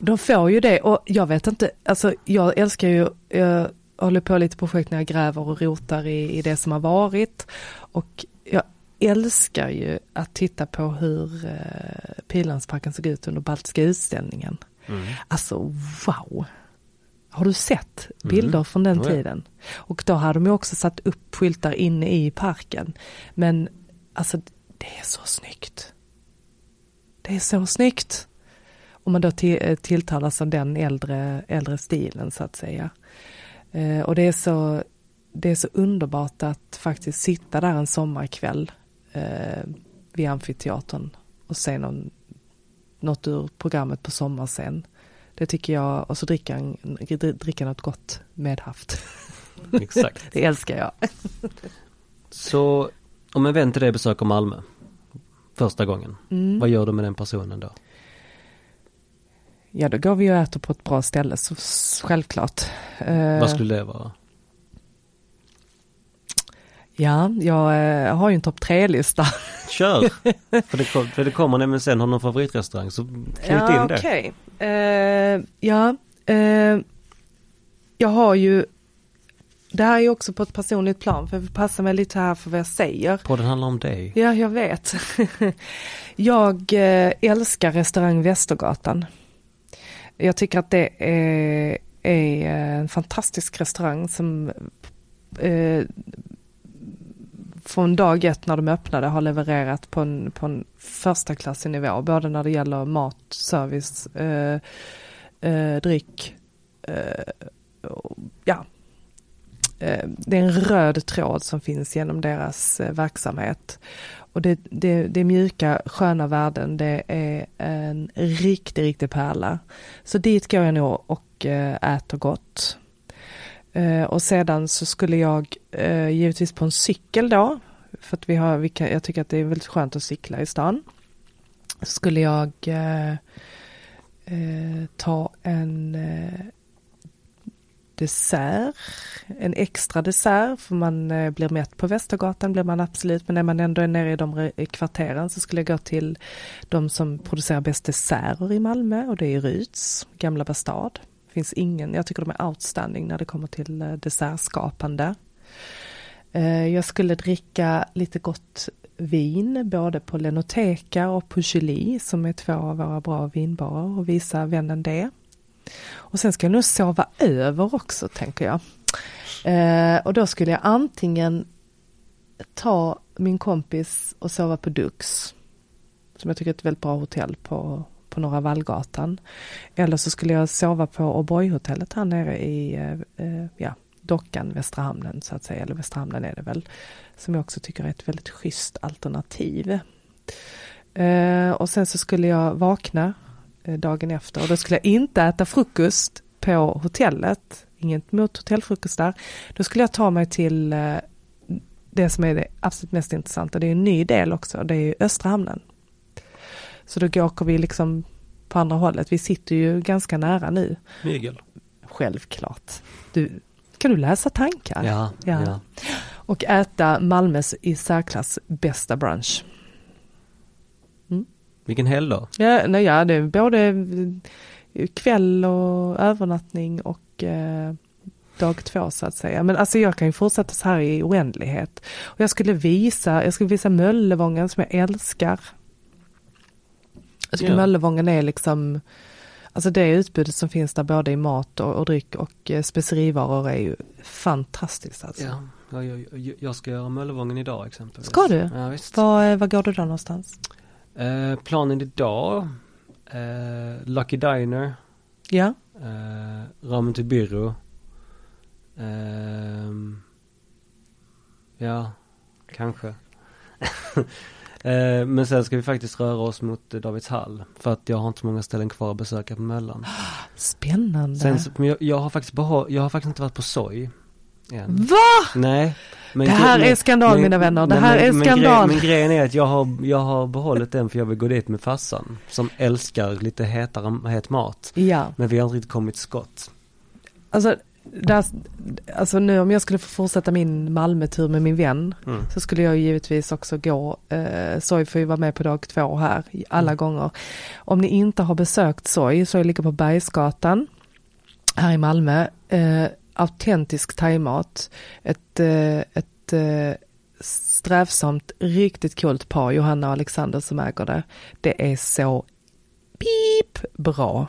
De får ju det och jag vet inte, alltså jag älskar ju, jag håller på lite projekt när jag gräver och rotar i, i det som har varit. Och jag älskar ju att titta på hur eh, Pildammsparken såg ut under Baltiska utställningen. Mm. Alltså wow! Har du sett bilder mm. från den tiden? Och då hade de ju också satt upp skyltar inne i parken. Men alltså det är så snyggt. Det är så snyggt. Om man då eh, tilltalas av den äldre, äldre stilen så att säga. Eh, och det är, så, det är så underbart att faktiskt sitta där en sommarkväll eh, vid amfiteatern och se någon, något ur programmet på sommarscen. Det tycker jag, och så dricka, dricka något gott medhaft. [LAUGHS] Exakt. det älskar jag. så om en vän till dig besöker Malmö första gången, mm. vad gör du med den personen då? Ja, då går vi och äter på ett bra ställe, så självklart. Vad eh, skulle det vara? Ja, jag äh, har ju en topp tre-lista. Kör! [LAUGHS] för, det, för det kommer nämligen sen, har någon favoritrestaurang så knyt ja, in det. Okay. Eh, ja, uh, jag har ju det här är också på ett personligt plan för jag passar mig lite här för vad jag säger. Podden handlar om dig. Ja, jag vet. [LAUGHS] jag eh, älskar restaurang Västergatan. Jag tycker att det är, är en fantastisk restaurang som eh, från dag ett när de öppnade har levererat på en, på en första klassig nivå. Både när det gäller mat, service, eh, eh, dryck, eh, ja Eh, det är en röd tråd som finns genom deras eh, verksamhet. Och det, det, det är mjuka, sköna värden. Det är en riktig, riktig pärla. Så dit går jag nog och eh, äter gott. Eh, och sedan så skulle jag eh, givetvis på en cykel då, för att vi har, vi kan, jag tycker att det är väldigt skönt att cykla i stan. Så skulle jag eh, eh ta en eh, dessert, en extra dessert, för man eh, blir mätt på Västergatan, blir man absolut, men när man ändå är nere i de kvarteren så skulle jag gå till de som producerar bäst desserter i Malmö och det är Ryds, Gamla Bastad. Finns ingen, jag tycker de är outstanding när det kommer till eh, dessertskapande. Eh, jag skulle dricka lite gott vin, både på Lenoteka och på Julie, som är två av våra bra vinbarer och visa vännen det. Och sen ska jag nog sova över också tänker jag. Eh, och då skulle jag antingen ta min kompis och sova på Dux. Som jag tycker är ett väldigt bra hotell på, på Norra Vallgatan. Eller så skulle jag sova på O'boy-hotellet här nere i eh, eh, ja, dockan Västra Hamnen så att säga. Eller Västra Hamnen är det väl. Som jag också tycker är ett väldigt schysst alternativ. Eh, och sen så skulle jag vakna Eh, dagen efter och då skulle jag inte äta frukost på hotellet, inget mot hotellfrukost där. Då skulle jag ta mig till eh, det som är det absolut mest intressanta, det är en ny del också, det är Östra hamnen. Så då åker vi liksom på andra hållet, vi sitter ju ganska nära nu. Mygel. Självklart. Du, kan du läsa tankar? Ja, ja. ja. Och äta Malmös i särklass bästa brunch. Vilken helg då? Ja, nej, ja, det är både kväll och övernattning och eh, dag två så att säga. Men alltså jag kan ju fortsätta så här i oändlighet. Och jag skulle visa, jag skulle visa Möllevången som jag älskar. Jag tycker ja. Möllevången är liksom, alltså det utbudet som finns där både i mat och, och dryck och eh, specerivaror är ju fantastiskt alltså. Ja, jag, jag, jag ska göra Möllevången idag exempelvis. Ska du? Ja, visst. Var, var går du då någonstans? Eh, planen idag Eh, Lucky Diner. Ja, Eh, ramen till Birro. Ehm, ja, kanske. [LAUGHS] eh, men sen ska vi faktiskt röra oss mot Davidshall. För att jag har inte så många ställen kvar att besöka på Möllan. [GASPS] spännande. Sen, men jag, jag har faktiskt behå- jag har faktiskt inte varit på. Än. Va? Nej. Men Det här är skandal, men- mina vänner. Det här men- är men skandal. Gre- men grejen är att jag har, jag har behållit den för jag vill gå dit med farsan. Som älskar lite hetare, het mat. Ja, Men vi har inte riktigt kommit skott. alltså, där, alltså nu om jag skulle få fortsätta min Malmötur med min vän Mm. så skulle jag givetvis också gå, eh, Soy får ju vara med på dag två här alla Mm. gånger. Om ni inte har besökt Soy, Soy ligger på Bergsgatan här i Malmö. Eh, autentisk thaimat. Ett, eh, ett eh, strävsamt, riktigt kul par, Johanna och Alexander som äger det. Det är så pip bra.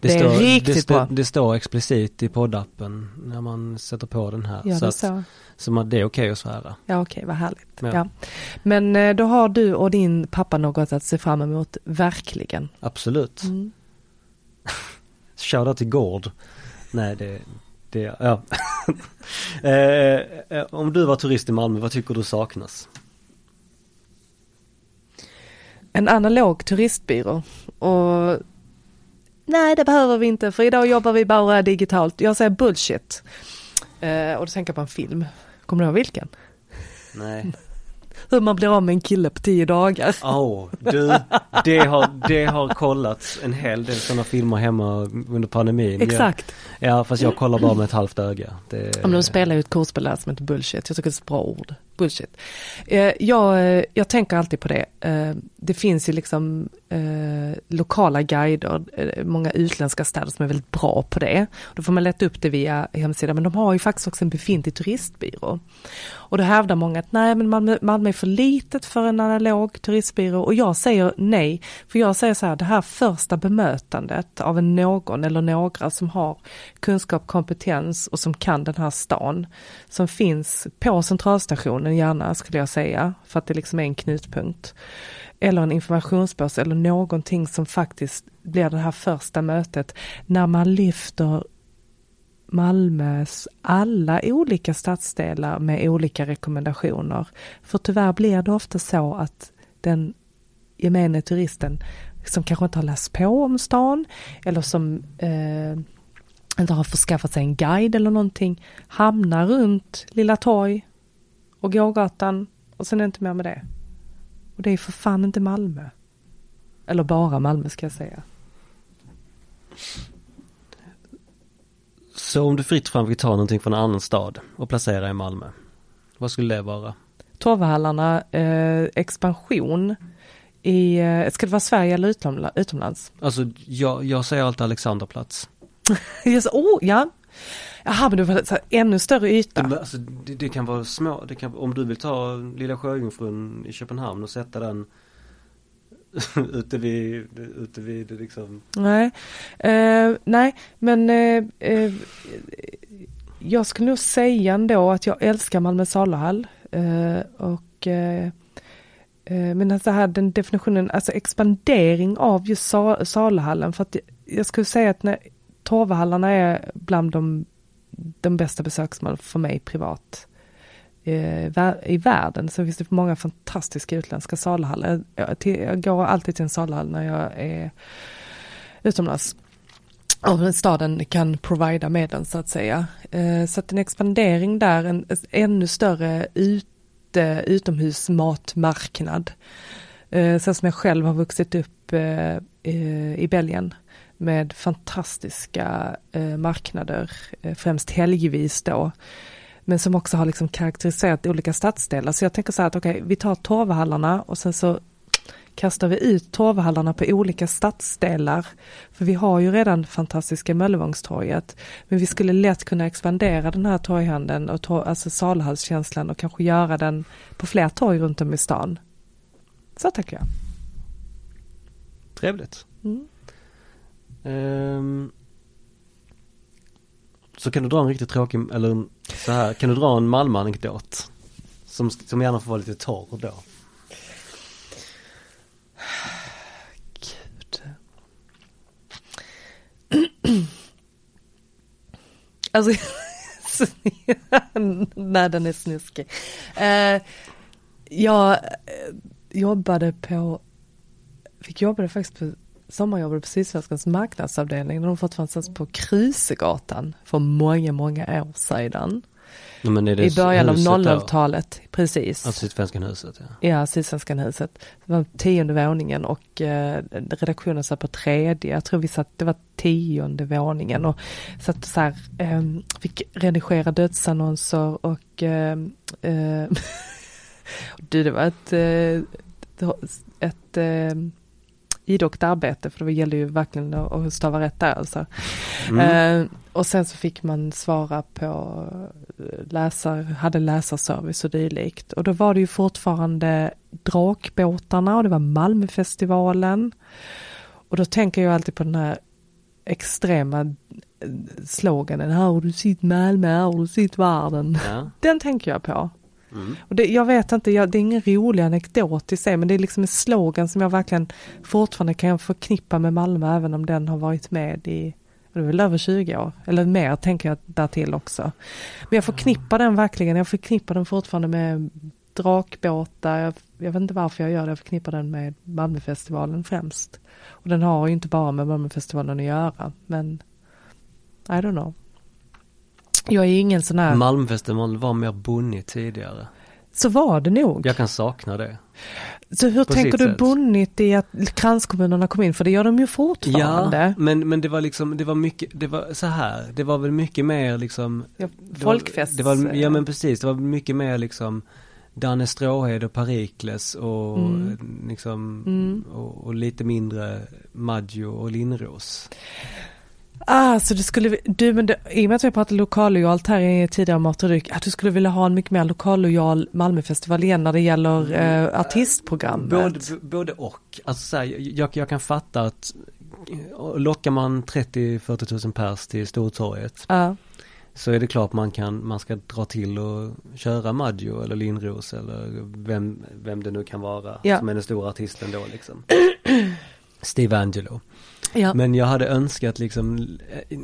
Det är riktigt det, står- bra. det står explicit i poddappen när man sätter på den här. Ja, så det att, så. så man, det är okej att svära. Ja, okej, vad härligt. Ja. Ja. Men eh, då har du och din pappa något att se fram emot, verkligen. Absolut. Mm. [LAUGHS] Shoutout till Gård. Nej det, det, ja. [LAUGHS] eh, eh, om du var turist i Malmö, vad tycker du saknas? En analog turistbyrå. Och nej, det behöver vi inte, för idag jobbar vi bara digitalt. Jag säger bullshit. Eh, och då tänker jag på en film. Kommer du ihåg vilken? Nej. Hur man blir av med en kille på tio dagar. Åh, du, det har, det har kollats en hel del sådana filmer hemma under pandemin. Exakt. Ja, ja, fast jag kollar bara med ett halvt öga. Det, men de spelar ju ett kortspel som heter bullshit. Jag tycker det är ett bra ord. Bullshit. Eh, jag, eh, jag tänker alltid på det. Eh, det finns ju liksom eh, lokala guider, eh, många utländska städer som är väldigt bra på det. Då får man leta upp det via hemsidan, men de har ju faktiskt också en befintlig turistbyrå. Och då hävdar många att nej, men Malmö, Malmö är för litet för en analog turistbyrå. Och jag säger nej, för jag säger så här, det här första bemötandet av en någon eller några som har kunskap, kompetens och som kan den här stan, som finns på centralstationen gärna skulle jag säga, för att det liksom är en knutpunkt. Eller en informationsbörs eller någonting som faktiskt blir det här första mötet när man lyfter Malmös alla olika stadsdelar med olika rekommendationer. För tyvärr blir det ofta så att den gemene turisten som kanske inte har läst på om stan eller som eh, inte har förskaffat sig en guide eller någonting hamnar runt Lilla Torg och gågatan och sen är det inte mer med det. Och det är för fan inte Malmö. Eller bara Malmö ska jag säga. Så om du fritt fram fick ta någonting från en annan stad och placera i Malmö, vad skulle det vara? Torvhallarna, eh, expansion i, eh, ska det vara Sverige eller utomla- utomlands? Alltså jag, jag säger alltid Alexanderplats. [LAUGHS] Yes, oh, ja. Jaha, men det var så här, ännu större yta. Det, alltså, det, det kan vara små, det kan, om du vill ta Lilla Sjöjungfrun i Köpenhamn och sätta den [LAUGHS] ute vid, ute vid liksom Nej, eh, nej, men eh, eh, jag skulle nog säga ändå att jag älskar Malmö saluhall. Och men alltså här den definitionen, alltså expandering av just sa, saluhallen. För att jag skulle säga att när Torvahallarna är bland de, de bästa besöksmål för mig privat eh, i världen så finns det många fantastiska utländska saluhallar. Jag, går alltid till en saluhall när jag är utomlands. Och staden kan provida med den så att säga. Eh, så att en expandering där, en ännu större ute, utomhusmatmarknad. Eh, så som jag själv har vuxit upp i Belgien med fantastiska eh, marknader, eh, främst helgvis då. Men som också har liksom karaktäriserat olika stadsdelar. Så jag tänker så här att okej, vi tar torvhallarna och sen så kastar vi ut torvhallarna på olika stadsdelar. För vi har ju redan fantastiska Möllevångstorget. Men vi skulle lätt kunna expandera den här torghandeln och tor- alltså saluhallskänslan och kanske göra den på fler torg runt om i stan. Så tänker jag. trevligt. Mm. Um, så kan du dra en riktigt tråkig, eller så här, kan du dra en Malmö-anekdot? Som, som gärna får vara lite torr då. Gud. alltså, [LAUGHS] Nej, den är snuskig. Uh, jag eh, jobbade på, fick jobbade faktiskt på sommarjobbade på Sydsvenskans marknadsavdelning. De fortfarande fanns på Krusegatan för många, många år sedan. Men är det I början av huset då? 00-talet, precis. Alltså Sydsvenskan huset ja. Ja, Sydsvenskan huset. Det var tionde våningen och eh, redaktionen satt på tredje. Jag tror vi satt, det var tionde våningen och satt så här, eh, fick redigera dödsannonser och eh, [LAUGHS] du, det var ett, eh, ett eh, idogt arbete för det gällde ju verkligen att stava rätt där alltså. Mm. Eh, och sen så fick man svara på läsar, hade läsarservice och dylikt. Och då var det ju fortfarande Drakbåtarna och det var Malmöfestivalen. Och då tänker jag alltid på den här extrema sloganen, här har du sitt Malmö, har du sitt världen. Ja. Den tänker jag på. Mm. Och det, jag vet inte, jag, det är ingen rolig anekdot i sig, men det är liksom en slogan som jag verkligen fortfarande kan förknippa med Malmö, även om den har varit med i, det är väl över 20 år, eller mer tänker jag därtill också. Men jag förknippar den verkligen, jag förknippar den fortfarande med drakbåtar, jag, jag vet inte varför jag gör det, jag förknippar den med Malmöfestivalen främst. Och den har ju inte bara med Malmöfestivalen att göra, men I don't know. Jag är ingen sån här... Malmöfestivalen var mer bonnig tidigare. Så var det nog. Jag kan sakna det. Så hur På tänker du sätt. bunnit i att kranskommunerna kom in? För det gör de ju fortfarande. Ja, men, men det var liksom, det var mycket, det var så här, det var väl mycket mer liksom Ja, det var- folkfest. Det var, ja men precis, det var mycket mer liksom Danne Stråhed och Perikles och Mm. liksom Mm. och, och lite mindre Maggio och Lindros. Ah, så du skulle, du men det, i och med att vi har pratat lokallojalt här i tidigare mat och dryck, att du skulle vilja ha en mycket mer lokallojal Malmöfestival igen när det gäller eh, artistprogrammet? Både, både och. Alltså så här, jag, jag kan fatta att eh, lockar man 30-40 000 pers till Stortorget Ja, så är det klart man kan, man ska dra till och köra Maggio eller Lindros eller vem, vem det nu kan vara Ja. som är den stora artisten då liksom. [CLEARS THROAT] Steve Angelo. Ja. Men jag hade önskat liksom, eh,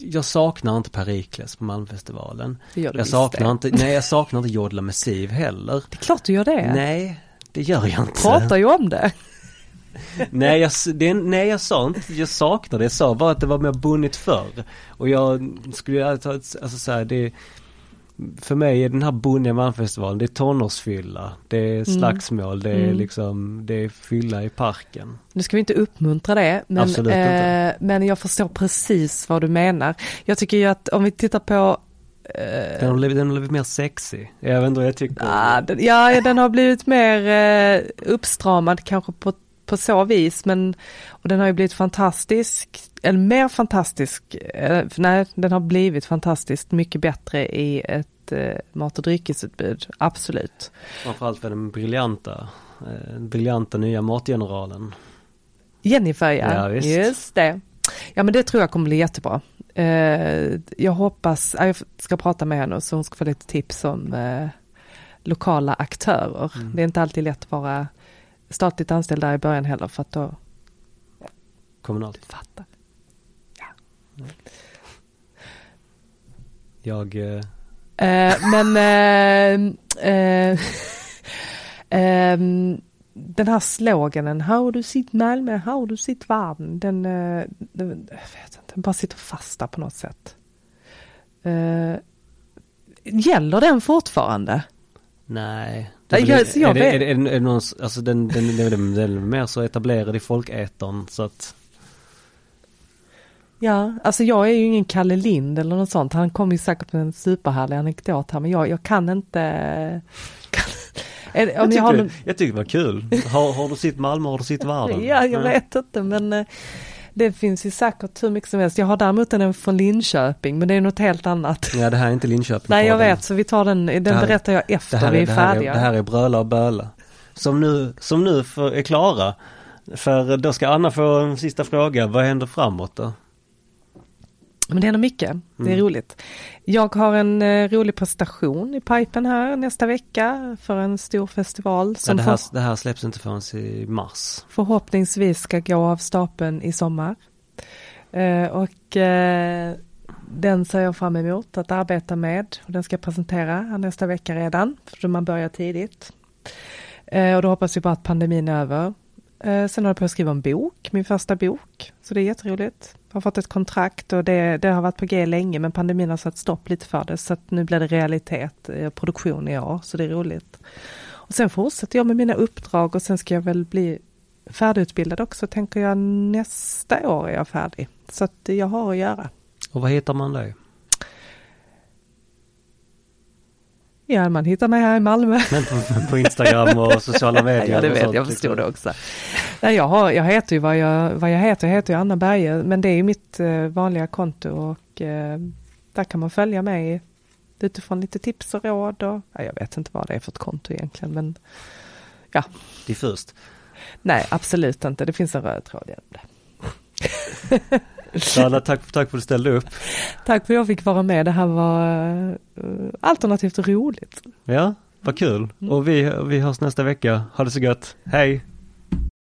jag saknar inte Perikles på Malmfestivalen. det gör du Jag saknar det. inte, nej jag saknar inte Jodla med Siv heller. Det är klart du gör det. Nej, det gör jag inte. Pratar ju om det. [LAUGHS] Nej jag, det, nej jag sa inte, jag saknar det, jag sa bara att det var mer bunnit förr. Och jag skulle alltså, alltså så här, det för mig är den här Malmfestivalen, det är tonårsfylla, det är slagsmål, det är Mm. liksom, det är fylla i parken. Nu ska vi inte uppmuntra det, men, Absolut inte. eh, men jag förstår precis vad du menar. Jag tycker ju att om vi tittar på eh, Den har blivit, den har blivit mer sexy. Jag vet inte vad jag tycker. Ah, den, ja, den har blivit mer eh, uppstramad kanske på, på så vis, men och den har ju blivit fantastisk, eller mer fantastisk, eh, nej, den har blivit fantastiskt mycket bättre i ett eh, mat och dryckesutbud, absolut. Framförallt för den briljanta, eh, briljanta nya matgeneralen. Jennifer ja, Ja, visst. just det. Ja men det tror jag kommer bli jättebra. Eh, jag hoppas, ja, jag ska prata med henne så hon ska få lite tips om eh, lokala aktörer. Mm. Det är inte alltid lätt att vara statligt anställd där i början heller för att då Kommunalt. fattar. Jag, eh, Eh, men eh, eh, ehm, den här sloganen, har du sitt Malmö, har du sitt världen, den, eh, den, vet inte, den bara sitter fast där på något sätt. Eh, gäller den fortfarande? Nej. Det är, så jag är, det, är, det, är, det, är det någon, alltså den, den, den, den, den är mer så etablerad i folkätern så att Ja, alltså jag är ju ingen Kalle Lind eller något sånt. Han kommer ju säkert med en superhärlig anekdot här, men jag, jag kan inte... [LAUGHS] Kan, är, jag jag har jag tyckte det var kul. Har, har du sitt Malmö, har du sitt världen? [LAUGHS] Ja, jag vet inte men eh, det finns ju säkert hur mycket som helst. Jag har däremot en från Linköping men det är något helt annat. Ja det här är inte Linköping. Nej jag vet så vi tar den, den här- berättar jag efter här, vi är, här är, färdiga. det här är Bröla och Böla. Som nu, som nu är klara. För då ska Anna få en sista fråga. Vad händer framåt då? Men det händer mycket, det är Mm. roligt. Jag har en eh, rolig prestation i pipen här nästa vecka för en stor festival Ja, som det, här, det här släpps inte förrän i mars. förhoppningsvis ska gå av stapeln i sommar. Eh, och eh, den ser jag fram emot att arbeta med och den ska jag presentera nästa vecka redan, för man börjar tidigt. Eh, och då hoppas vi bara att pandemin är över. Eh, sen håller jag på att skriva en bok, min första bok, så det är jätteroligt. Jag har fått ett kontrakt och det, det har varit på G länge men pandemin har satt stopp lite för det så att nu blir det realitet, eh, produktion i år, så det är roligt. Och sen fortsätter jag med mina uppdrag och sen ska jag väl bli färdigutbildad också, tänker jag nästa år är jag färdig. Så att jag har att göra. Och vad hittar man dig? Ja, man hittar mig här i Malmö. Men på, på Instagram och [LAUGHS] sociala medier? ja, det vet sånt, jag, förstod liksom. det också. Nej, jag, har, jag heter ju vad jag, vad jag heter, jag heter ju Anna Berge, men det är ju mitt eh, vanliga konto och eh, där kan man följa mig utifrån lite tips och råd och ja, jag vet inte vad det är för ett konto egentligen, men ja. Diffust? Nej, absolut inte. Det finns en röd tråd genom det. [LAUGHS] Sanna, tack, tack för att du ställde upp. Tack för att jag fick vara med. Det här var uh, alternativt roligt. Ja, vad kul. Och vi, vi hörs nästa vecka. Ha det så gött. Hej!